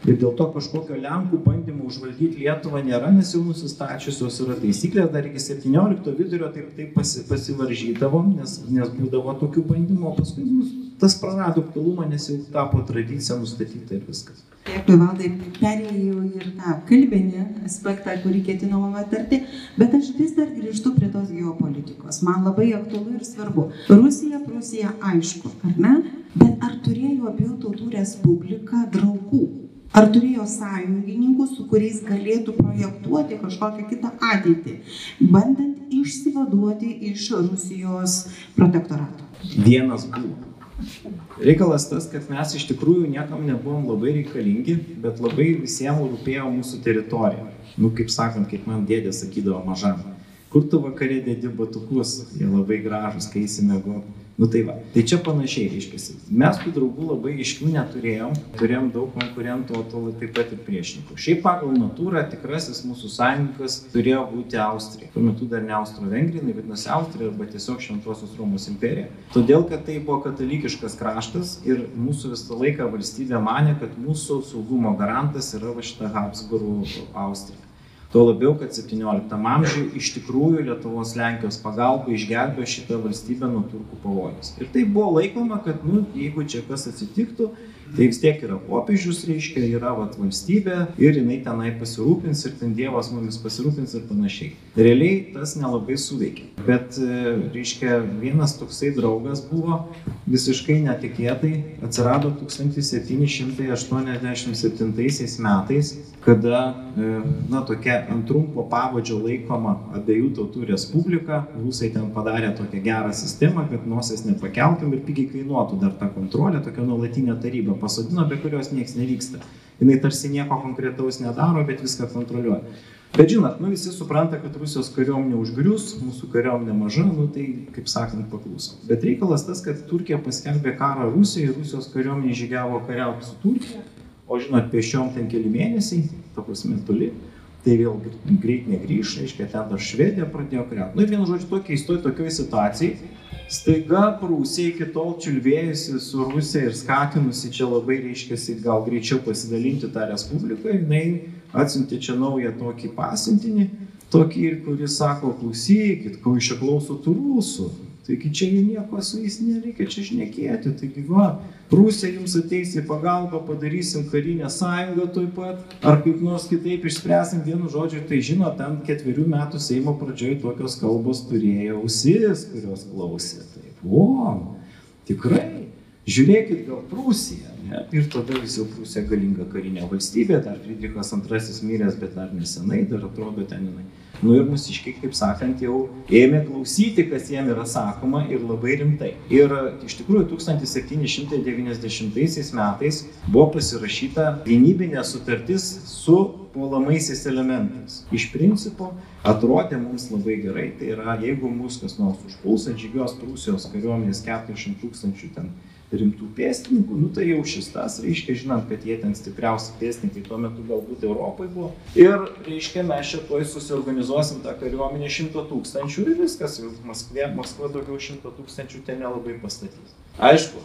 Ir dėl to kažkokio Lenkų bandymo užvaldyti Lietuvą nėra, nes jau nusistačiusios yra taisyklės, dar iki 17 vidurio taip, taip pasi, pasivaržydavom, nes, nes būdavo tokių bandymų, o paskui nu, tas prarado aktualumą, nes jau tapo tradicija nustatyta ir viskas. Dėkui, valdai, perėjau ir tą kalbinį aspektą, kurį ketinau aptarti, bet aš vis dar grįžtu prie tos geopolitikos. Man labai aktualu ir svarbu. Rusija, Prūsija, aišku, ar ne? Bet ar turėjo abiejų tautų respublika draugų? Ar turėjo sąjungininkų, su kuriais galėtų projektuoti kažkokią kitą ateitį, bandant išsivaduoti iš Rusijos protektorato? Vienas buvo. Reikalas tas, kad mes iš tikrųjų niekam nebuvom labai reikalingi, bet labai visiems rūpėjo mūsų teritorija. Nu, kaip sakant, kaip man dėdė sakydavo mažam, kur tu vakarė dėdi batukus, jie labai gražus, kai įsimego Nu tai va, tai čia panašiai reiškia. Mes tų draugų labai iškių neturėjom, turėjom daug konkurentų, o to taip pat ir priešininkų. Šiaip pagal natūrą tikrasis mūsų sąjungininkas turėjo būti Austrija. Tuo metu dar ne Austro-Vengrija, vadinasi Austrija arba tiesiog Šventosios Romos imperija. Todėl, kad tai buvo katalikiškas kraštas ir mūsų visą laiką valstybė mane, kad mūsų saugumo garantas yra va šita Habsburgų Austrija. Tuo labiau, kad 17 amžiuje iš tikrųjų Lietuvos Lenkijos pagalba išgelbėjo šitą valstybę nuo turkų pavojus. Ir tai buvo laikoma, kad, nu, jeigu čia kas atsitiktų, Tai vis tiek yra popiežius, reiškia, yra vat, valstybė ir jinai tenai pasirūpins ir ten Dievas mumis pasirūpins ir panašiai. Realiai tas nelabai suveikė. Bet, e, reiškia, vienas toksai draugas buvo visiškai netikėtai, atsirado 1787 metais, kada, e, na, tokia ant trumpo pavadžio laikoma abiejų tautų respublika, rusai ten padarė tokią gerą sistemą, kad nosies nepakeltum ir pigiai kainuotų dar ta kontrolė, tokia nuolatinė taryba pasodino, be kurios niekas nevyksta. Jis tarsi nieko konkretaus nedaro, bet viską kontroliuoja. Bet žinot, nu visi supranta, kad Rusijos kariuomenė užgrius, mūsų kariuomenė maža, nu tai, kaip sakant, pakluso. Bet reikalas tas, kad Turkija paskelbė karą Rusijai, Rusijos kariuomenė žygiavo kariauti su Turkija, o žinot, pešiom ten keli mėnesiai, ta prasme toli, tai vėl greit negrįž, reiškia, ten dar Švedija pradėjo kariauti. Nu ir vienu žodžiu, tokia įstoja tokioje situacijoje, Staiga Prūsija iki tol čiulbėjusi su Rusija ir skatinusi čia labai reiškiasi gal greičiau pasidalinti tą respubliką, jinai atsiuntė čia naują tokį pasiuntinį, tokį, kuris sako, klausykit, ko iš čia klauso tų rusų. Taigi čia nieko su jais nereikia čia šnekėti. Taigi va, Rusija jums ateis į pagalbą, padarysim karinę sąjungą toj pat, ar kaip nors kitaip išspręsim vienu žodžiu. Tai žino, ten ketverių metų Seimo pradžioje tokios kalbos turėjo ausis, kurios klausė. Taip, o, tikrai. Žiūrėkit gal Prūsija. Ne? Ir tada vis jau Prūsija galinga karinė valstybė, dar Friedrichas II miręs, bet dar nesenai, dar atrodo ten jinai. Nu ir mūsiškiai, kaip sakant, jau ėmė klausyti, kas jiem yra sakoma ir labai rimtai. Ir iš tikrųjų 1790 metais buvo pasirašyta gynybinė sutartis su puolamaisiais elementais. Iš principo atrodė mums labai gerai, tai yra jeigu mūsų kas nors užpuls, atžygios Prūsijos kariuomenės 400 tūkstančių ten rimtų pėstininkų, nu tai jau šis tas, reiškia, žinant, kad jie ten stipriausi pėstininkai tuo metu galbūt Europai buvo. Ir, reiškia, mes čia tuoj susiorganizuosim tą kariuomenę šimto tūkstančių ir viskas, jau Maskvė, Maskva daugiau šimto tūkstančių ten nelabai pastatys. Aišku,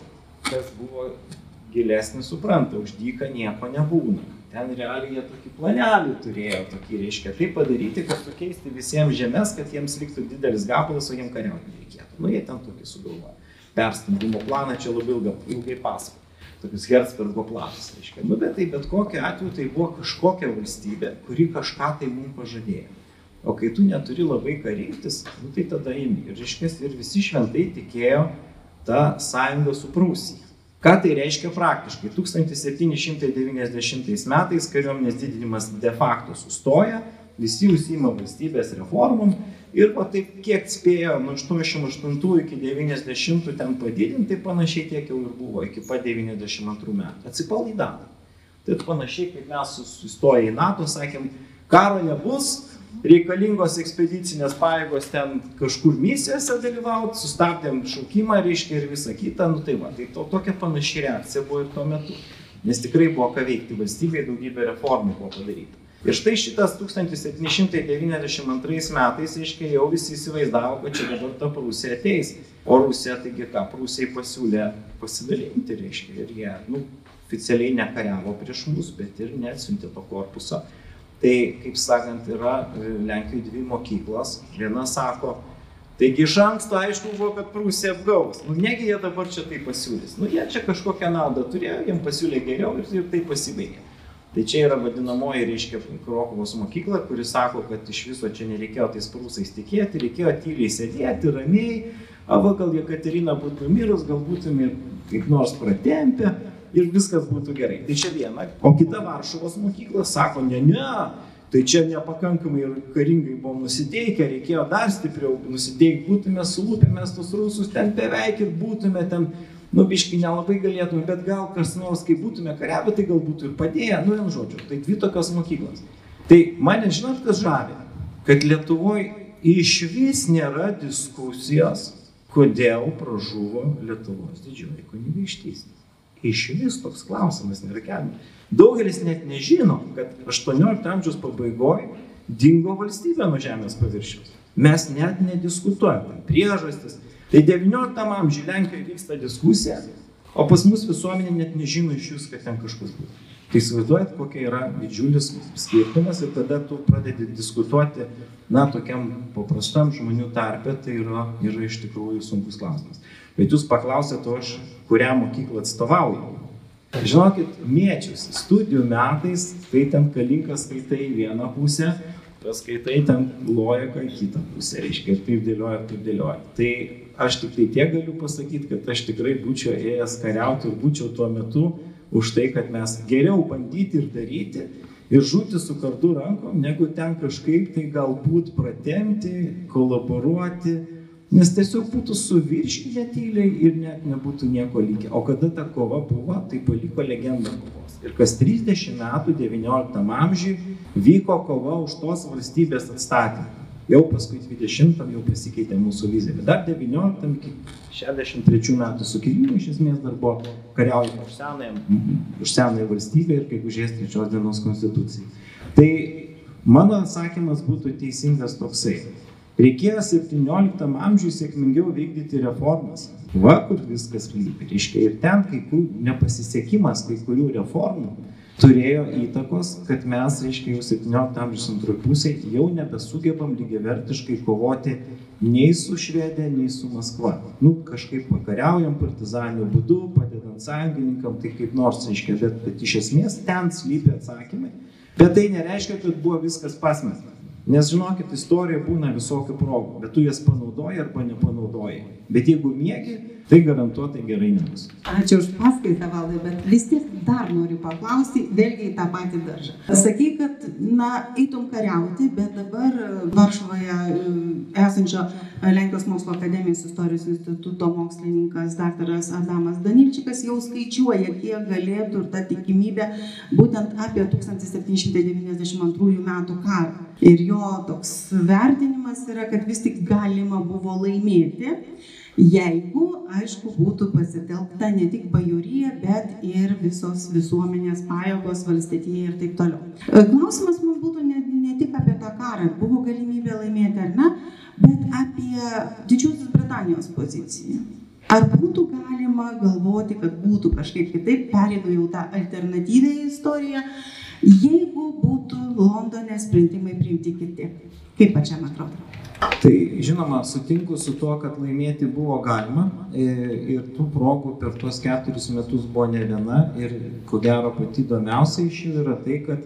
kas buvo gilesnis supranta, už dyką nieko nebūna. Ten realiai jie tokį planelį turėjo, tokį reiškia, tai padaryti, kad sukeisti visiems žemės, kad jiems liktų didelis gabalas, o jiems kariauti nereikėtų. Nu, jie ten tokį sugalvojo perstumdymo planą čia labai ilgai, ilgai pasako. Tokius Herzbergo planus, reiškia. Nu, bet tai bet kokiu atveju tai buvo kažkokia valstybė, kuri kažką tai mums pažadėjo. O kai tu neturi labai ką rinktis, nu, tai tada imi. Ir, reiškia, ir visi šventai tikėjo tą sąjungą su Prūsija. Ką tai reiškia praktiškai? 1790 metais kariuomenės didinimas de facto sustoja, visi užsima valstybės reformom ir va taip kiek spėjo nuo 88 iki 90 ten padidinti, tai panašiai tiek jau ir buvo iki pat 92 metų. Atsipalaidavo. Tai panašiai kaip mes sustoję į NATO sakėm, karo nebus, reikalingos ekspedicinės pajėgos ten kažkur misijose dalyvauti, sustabdėm šaukimą, reiškia ir visą kitą, nu tai va, tai to, tokia panaši reakcija buvo ir tuo metu. Nes tikrai buvo ką veikti valstybėje, daugybė reformų buvo padaryta. Ir štai šitas 1792 metais, aiškiai, jau visi įsivaizdavo, kad čia dabar ta Prūsija ateis. O Rusija, taigi ką, Prūsijai pasiūlė pasidalinti, reiškia, ir jie, nu, oficialiai nekariavo prieš mus, bet ir neatsiuntė to korpuso. Tai, kaip sakant, yra Lenkijoje dvi mokyklos. Viena sako, taigi iš anksto aišku buvo, kad Prūsija apgaus. Nu, negi jie dabar čia tai pasiūlys. Nu, jie čia kažkokią naudą turėjo, jiems pasiūlė geriau ir, ir tai pasibaigė. Tai čia yra vadinamoji, reiškia, Krokovos mokykla, kuri sako, kad iš viso čia nereikėjo tais prūsais tikėti, reikėjo tyliai sėdėti, ramiai, ava gal Jekaterina būtų mirus, gal būtume kaip nors pratempę ir viskas būtų gerai. Tai čia viena. O kita Varšuvos mokykla sako, ne, ne, tai čia nepakankamai karingai buvom nusiteikę, reikėjo dar stipriau nusiteikti, būtume sulūpę mes tus rusus ten beveik ir būtume ten nu biški nelabai galėtume, bet gal kas nors, kai būtume kariavę, tai gal būtų ir padėję, nu vien žodžiu, tai dvi tokios mokyklos. Tai mane žinot, kas žavė, kad Lietuvoje iš vis nėra diskusijos, kodėl pražuvo Lietuvos didžioji kunigaikštystė. Iš vis toks klausimas nėra keliamas. Daugelis net nežino, kad 18 amžiaus pabaigoje dingo valstybė nuo žemės paviršiaus. Mes net nediskutuojame priežastis, Tai XIX amžiuje Lenkijoje vyksta diskusija, o pas mus visuomenė net nežino iš jūs, kad ten kažkas buvo. Tai įsivaizduojat, kokia yra didžiulis skirtumas ir tada tu pradedi diskutuoti, na, tokiam paprastam žmonių tarpe, tai yra, yra iš tikrųjų sunkus klausimas. Bet jūs paklausėte, aš kurią mokyklą atstovauju. Žinokit, mėčius, studijų metais, tai ten kalinkas skaitai vieną pusę, paskaitai ten lojaką kitą pusę, reiškia, ir taip dėlioja, taip dėlioja. Tai aš tik tai tiek galiu pasakyti, kad aš tikrai būčiau ėjęs kariauti ir būčiau tuo metu už tai, kad mes geriau bandyti ir daryti ir žūti su kardu rankom, negu ten kažkaip tai galbūt pratemti, kolaboruoti, nes tiesiog būtų suvirškinę tyliai ir net nebūtų nieko likę. O kada ta kova buvo, tai paliko legendą kovos. Ir kas 30 metų XIX amžiui vyko kova už tos valstybės atstatymą. Jau paskui 20 jau pasikeitė mūsų vizija. Bet dar 19 iki 63 metų sukilimų iš esmės dar buvo kariaujama už senąją, už senąją valstybę ir kaip užės trečios dienos konstitucijai. Tai mano atsakymas būtų teisingas toksai. Reikėjo 17 amžiui sėkmingiau vykdyti reformas. Va, kur viskas lypi. Reiškia, ir ten kai kur nepasisekimas kai kurių reformų turėjo įtakos, kad mes, reiškia, jau 17 amžiaus antroji pusė jau nebesugebam lygiavertiškai kovoti nei su Švedija, nei su Maskva. Nu, kažkaip pakariaujam partizaniniu būdu, padedant sąjungininkam, tai kaip nors, reiškia, bet, bet iš esmės ten slypi atsakymai. Bet tai nereiškia, kad buvo viskas pasmesta. Nes žinokit, istorija būna visokių progų, bet tu jas panaudoji arba nepanaudoji. Bet jeigu mėgi, tai garantuotai gerai nebus. Ačiū už paskaitą, valdai, bet vis tiek dar noriu paklausti, vėlgi į tą patį daržą. Sakai, kad, na, eitum kariauti, bet dabar e, Varšuvoje e, esančio Lenkijos mokslo akademijos istorijos instituto mokslininkas daktaras Adamas Danilčikas jau skaičiuoja, kiek galėtų ir ta tikimybė būtent apie 1792 metų karą. Ir jo toks vertinimas yra, kad vis tik galima buvo laimėti jeigu aišku būtų pasitelkta ne tik bajorija bet ir visos visuomenės pajėgos valstietija ir taip toliau. E, klausimas mums būtų ne, ne tik apie tą karą buvo galimybė laimėti ar ne bet apie didžiosios britanijos poziciją. Ar būtų galima galvoti, kad būtų kažkaip kitaip, perėdu jau tą alternatyvę istoriją, jeigu būtų Londone sprendimai priimti kiti? Kaip pačiam atrodo? Tai žinoma, sutinku su tuo, kad laimėti buvo galima e, ir tų progų per tuos keturis metus buvo ne viena ir ko gero pati įdomiausia iš jų yra tai, kad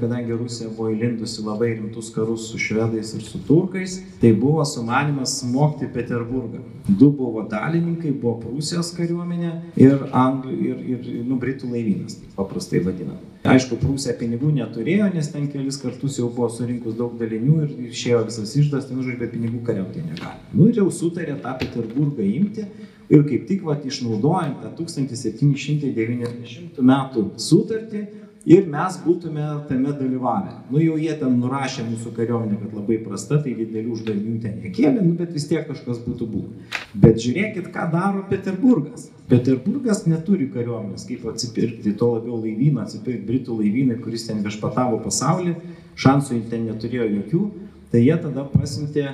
kadangi Rusija buvo įlindusi labai rimtus karus su švedais ir su turkais, tai buvo sumanimas smogti Peterburgą. Du buvo dalininkai, buvo Prūsijos kariuomenė ir, Anglų, ir, ir nu, Britų laivynas, paprastai vadinam. Aišku, Prūsija pinigų neturėjo, nes ten kelis kartus jau buvo surinkus daug dalinių ir išėjo visas išdas, ten žodžiu, be pinigų kariauti negali. Nu ir jau sutarė tą Peterburgą imti ir kaip tik vat, išnaudojant tą 1790 metų sutartį, ir mes būtume tame dalyvavę. Nu jau jie ten nurašė mūsų kariuomenę, kad labai prasta, tai didelių uždavinių ten nekėlė, nu, bet vis tiek kažkas būtų buvę. Bet žiūrėkit, ką daro Peterburgas. Peterburgas neturi kariuomenės, kaip atsipirkti, to labiau laivyną, atsipirkti Britų laivynai, kuris ten viešpatavo pasaulį, šansų ten neturėjo jokių, tai jie tada pasiuntė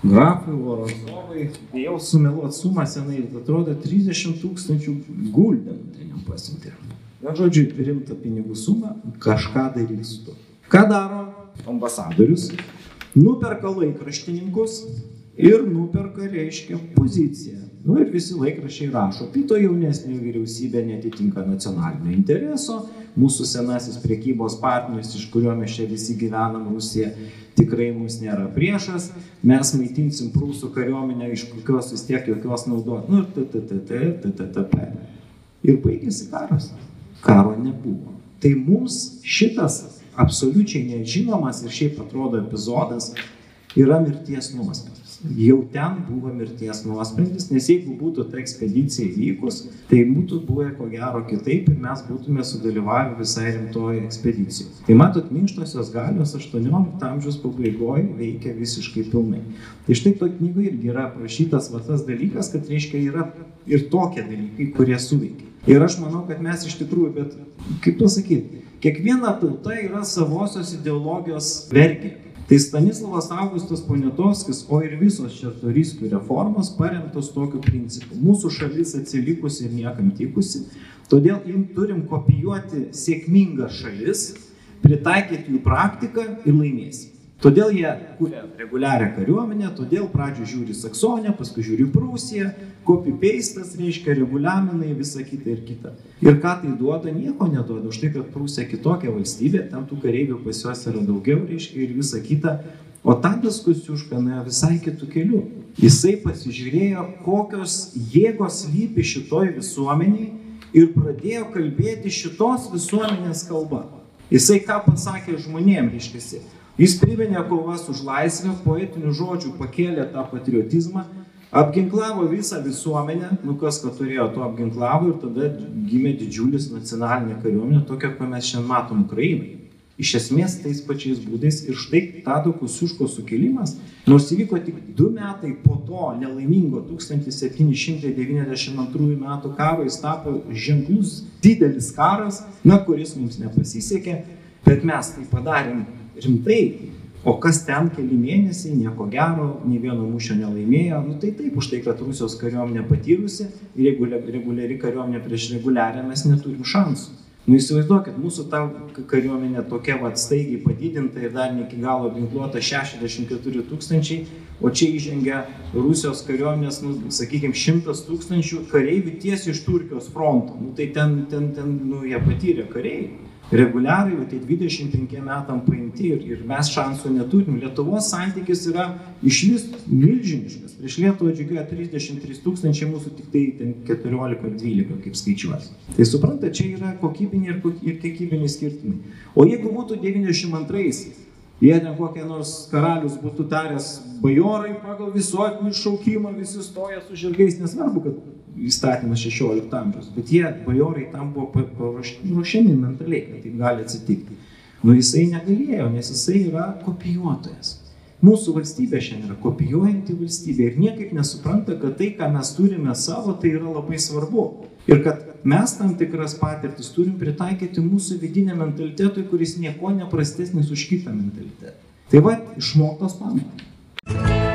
grafai, Voronzovai, bijau sumeluoti sumą senai, atrodo 30 tūkstančių guldenų ten jam pasiuntė. Na, žodžiu, rimtą pinigų sumą, kažką darys su to. Ką daro ambasadorius? Nuperka laikraštininkus ir nuperka, reiškia, poziciją. Nu ir visi laikrašiai rašo, pito jaunesnė vyriausybė netitinka nacionalinio intereso, mūsų senasis priekybos partneris, iš kurio mes čia visi gyvenam, Rusija, tikrai mums nėra priešas, mes maitinsim prūsų kariuomenę, iš kokios vis tiek jokios naudos. Nu ir t, t, t, t, t, t, t, t. Ir baigėsi karas karo nebuvo. Tai mums šitas absoliučiai nežinomas ir šiaip atrodo epizodas yra mirties nuosprendis. Jau ten buvo mirties nuosprendis, nes jeigu būtų ta ekspedicija įvykus, tai būtų buvę ko gero kitaip ir mes būtume sudalyvavę visai rimtoje ekspedicijoje. Tai matot, minkštosios galios 18 amžiaus pabaigoje veikia visiškai pilnai. Tai štai to knygoje irgi yra aprašytas va tas dalykas, kad reiškia yra ir tokie dalykai, kurie suveikia. Ir aš manau, kad mes iš tikrųjų, bet kaip pasakyti, kiekviena tauta yra savosios ideologijos vergė. Tai Stanislavas Augustas Poniatovskis, o ir visos šertoriskų reformos paremtos tokiu principu. Mūsų šalis atsilikusi ir niekam tikusi, todėl jim turim kopijuoti sėkmingas šalis, pritaikyti jų praktiką ir laimėsim. Todėl jie kūrė reguliarią kariuomenę, todėl pradžio žiūri Saksonę, paskui žiūri Prūsiją, copy pastas reiškia reguliaminai, visa kita ir kita. Ir ką tai duoda, nieko neduoda. Už tai, kad Prūsija kitokia valstybė, ten tų kareivių pas juos yra daugiau, reiškia ir visa kita. O Tadas Kusiuška nuėjo visai kitų kelių. Jisai pasižiūrėjo, kokios jėgos lypi šitoj visuomeniai ir pradėjo kalbėti šitos visuomenės kalba. Jisai ką pasakė žmonėms, reiškia, Jis priminė kovas už laisvę, poetinių žodžių pakėlė tą patriotizmą, apginklavo visą visuomenę, nu kas, kad turėjo to apginklavo ir tada gimė didžiulis nacionalinė kariuomenė, tokia, ką mes šiandien matom Ukrainai. Iš esmės tais pačiais būdais ir štai Tado Kusiuško sukilimas, nors įvyko tik du metai po to nelaimingo 1792 metų karo, jis tapo ženklus didelis karas, na, kuris mums nepasisekė, bet mes tai padarėm rimtai. O kas ten keli mėnesiai, nieko gero, nei vieno mūšio nelaimėjo, nu tai taip, už tai, kad Rusijos kariuomenė patyrusi ir jeigu reguliari kariuomenė prieš reguliarią mes neturim šansų. Nu įsivaizduokit, mūsų ta kariuomenė tokia va staigiai padidinta ir dar ne iki galo ginkluota 64 tūkstančiai, o čia įžengia Rusijos kariuomenės, nu, sakykime, 100 tūkstančių kareivių tiesiai iš Turkijos fronto. Nu, tai ten, ten, ten, nu, jie patyrė kareiviai. Reguliariai, tai 25 metam paimti ir, ir mes šansų neturim. Lietuvos santykis yra iš vis milžiniškas. Prieš Lietuvą džiugėjo 33 tūkstančiai, mūsų tik tai 14-12, kaip skaičiuosi. Tai supranta, čia yra kokybiniai ir, ir kiekybiniai skirtumai. O jeigu būtų 92-aisiais, Jie ten kokie nors karalius būtų taręs bajorai pagal visuotinį šaukimą, visi stoja su žirgais, nesvarbu, kad įstatymas 16 amžiaus, bet jie, bajorai, tam buvo pa- paruošti- ruošiami mentaliai, kad taip gali atsitikti. Nu jisai negalėjo, nes jisai yra kopijuotojas. Mūsų valstybė šiandien yra kopijuojanti valstybė ir niekaip nesupranta, kad tai, ką mes turime savo, tai yra labai svarbu. Ir kad mes tam tikras patirtis turim pritaikyti mūsų vidiniam mentalitetui, kuris nieko neprastesnis už kitą mentalitetą. Tai va, išmoktos pamokos.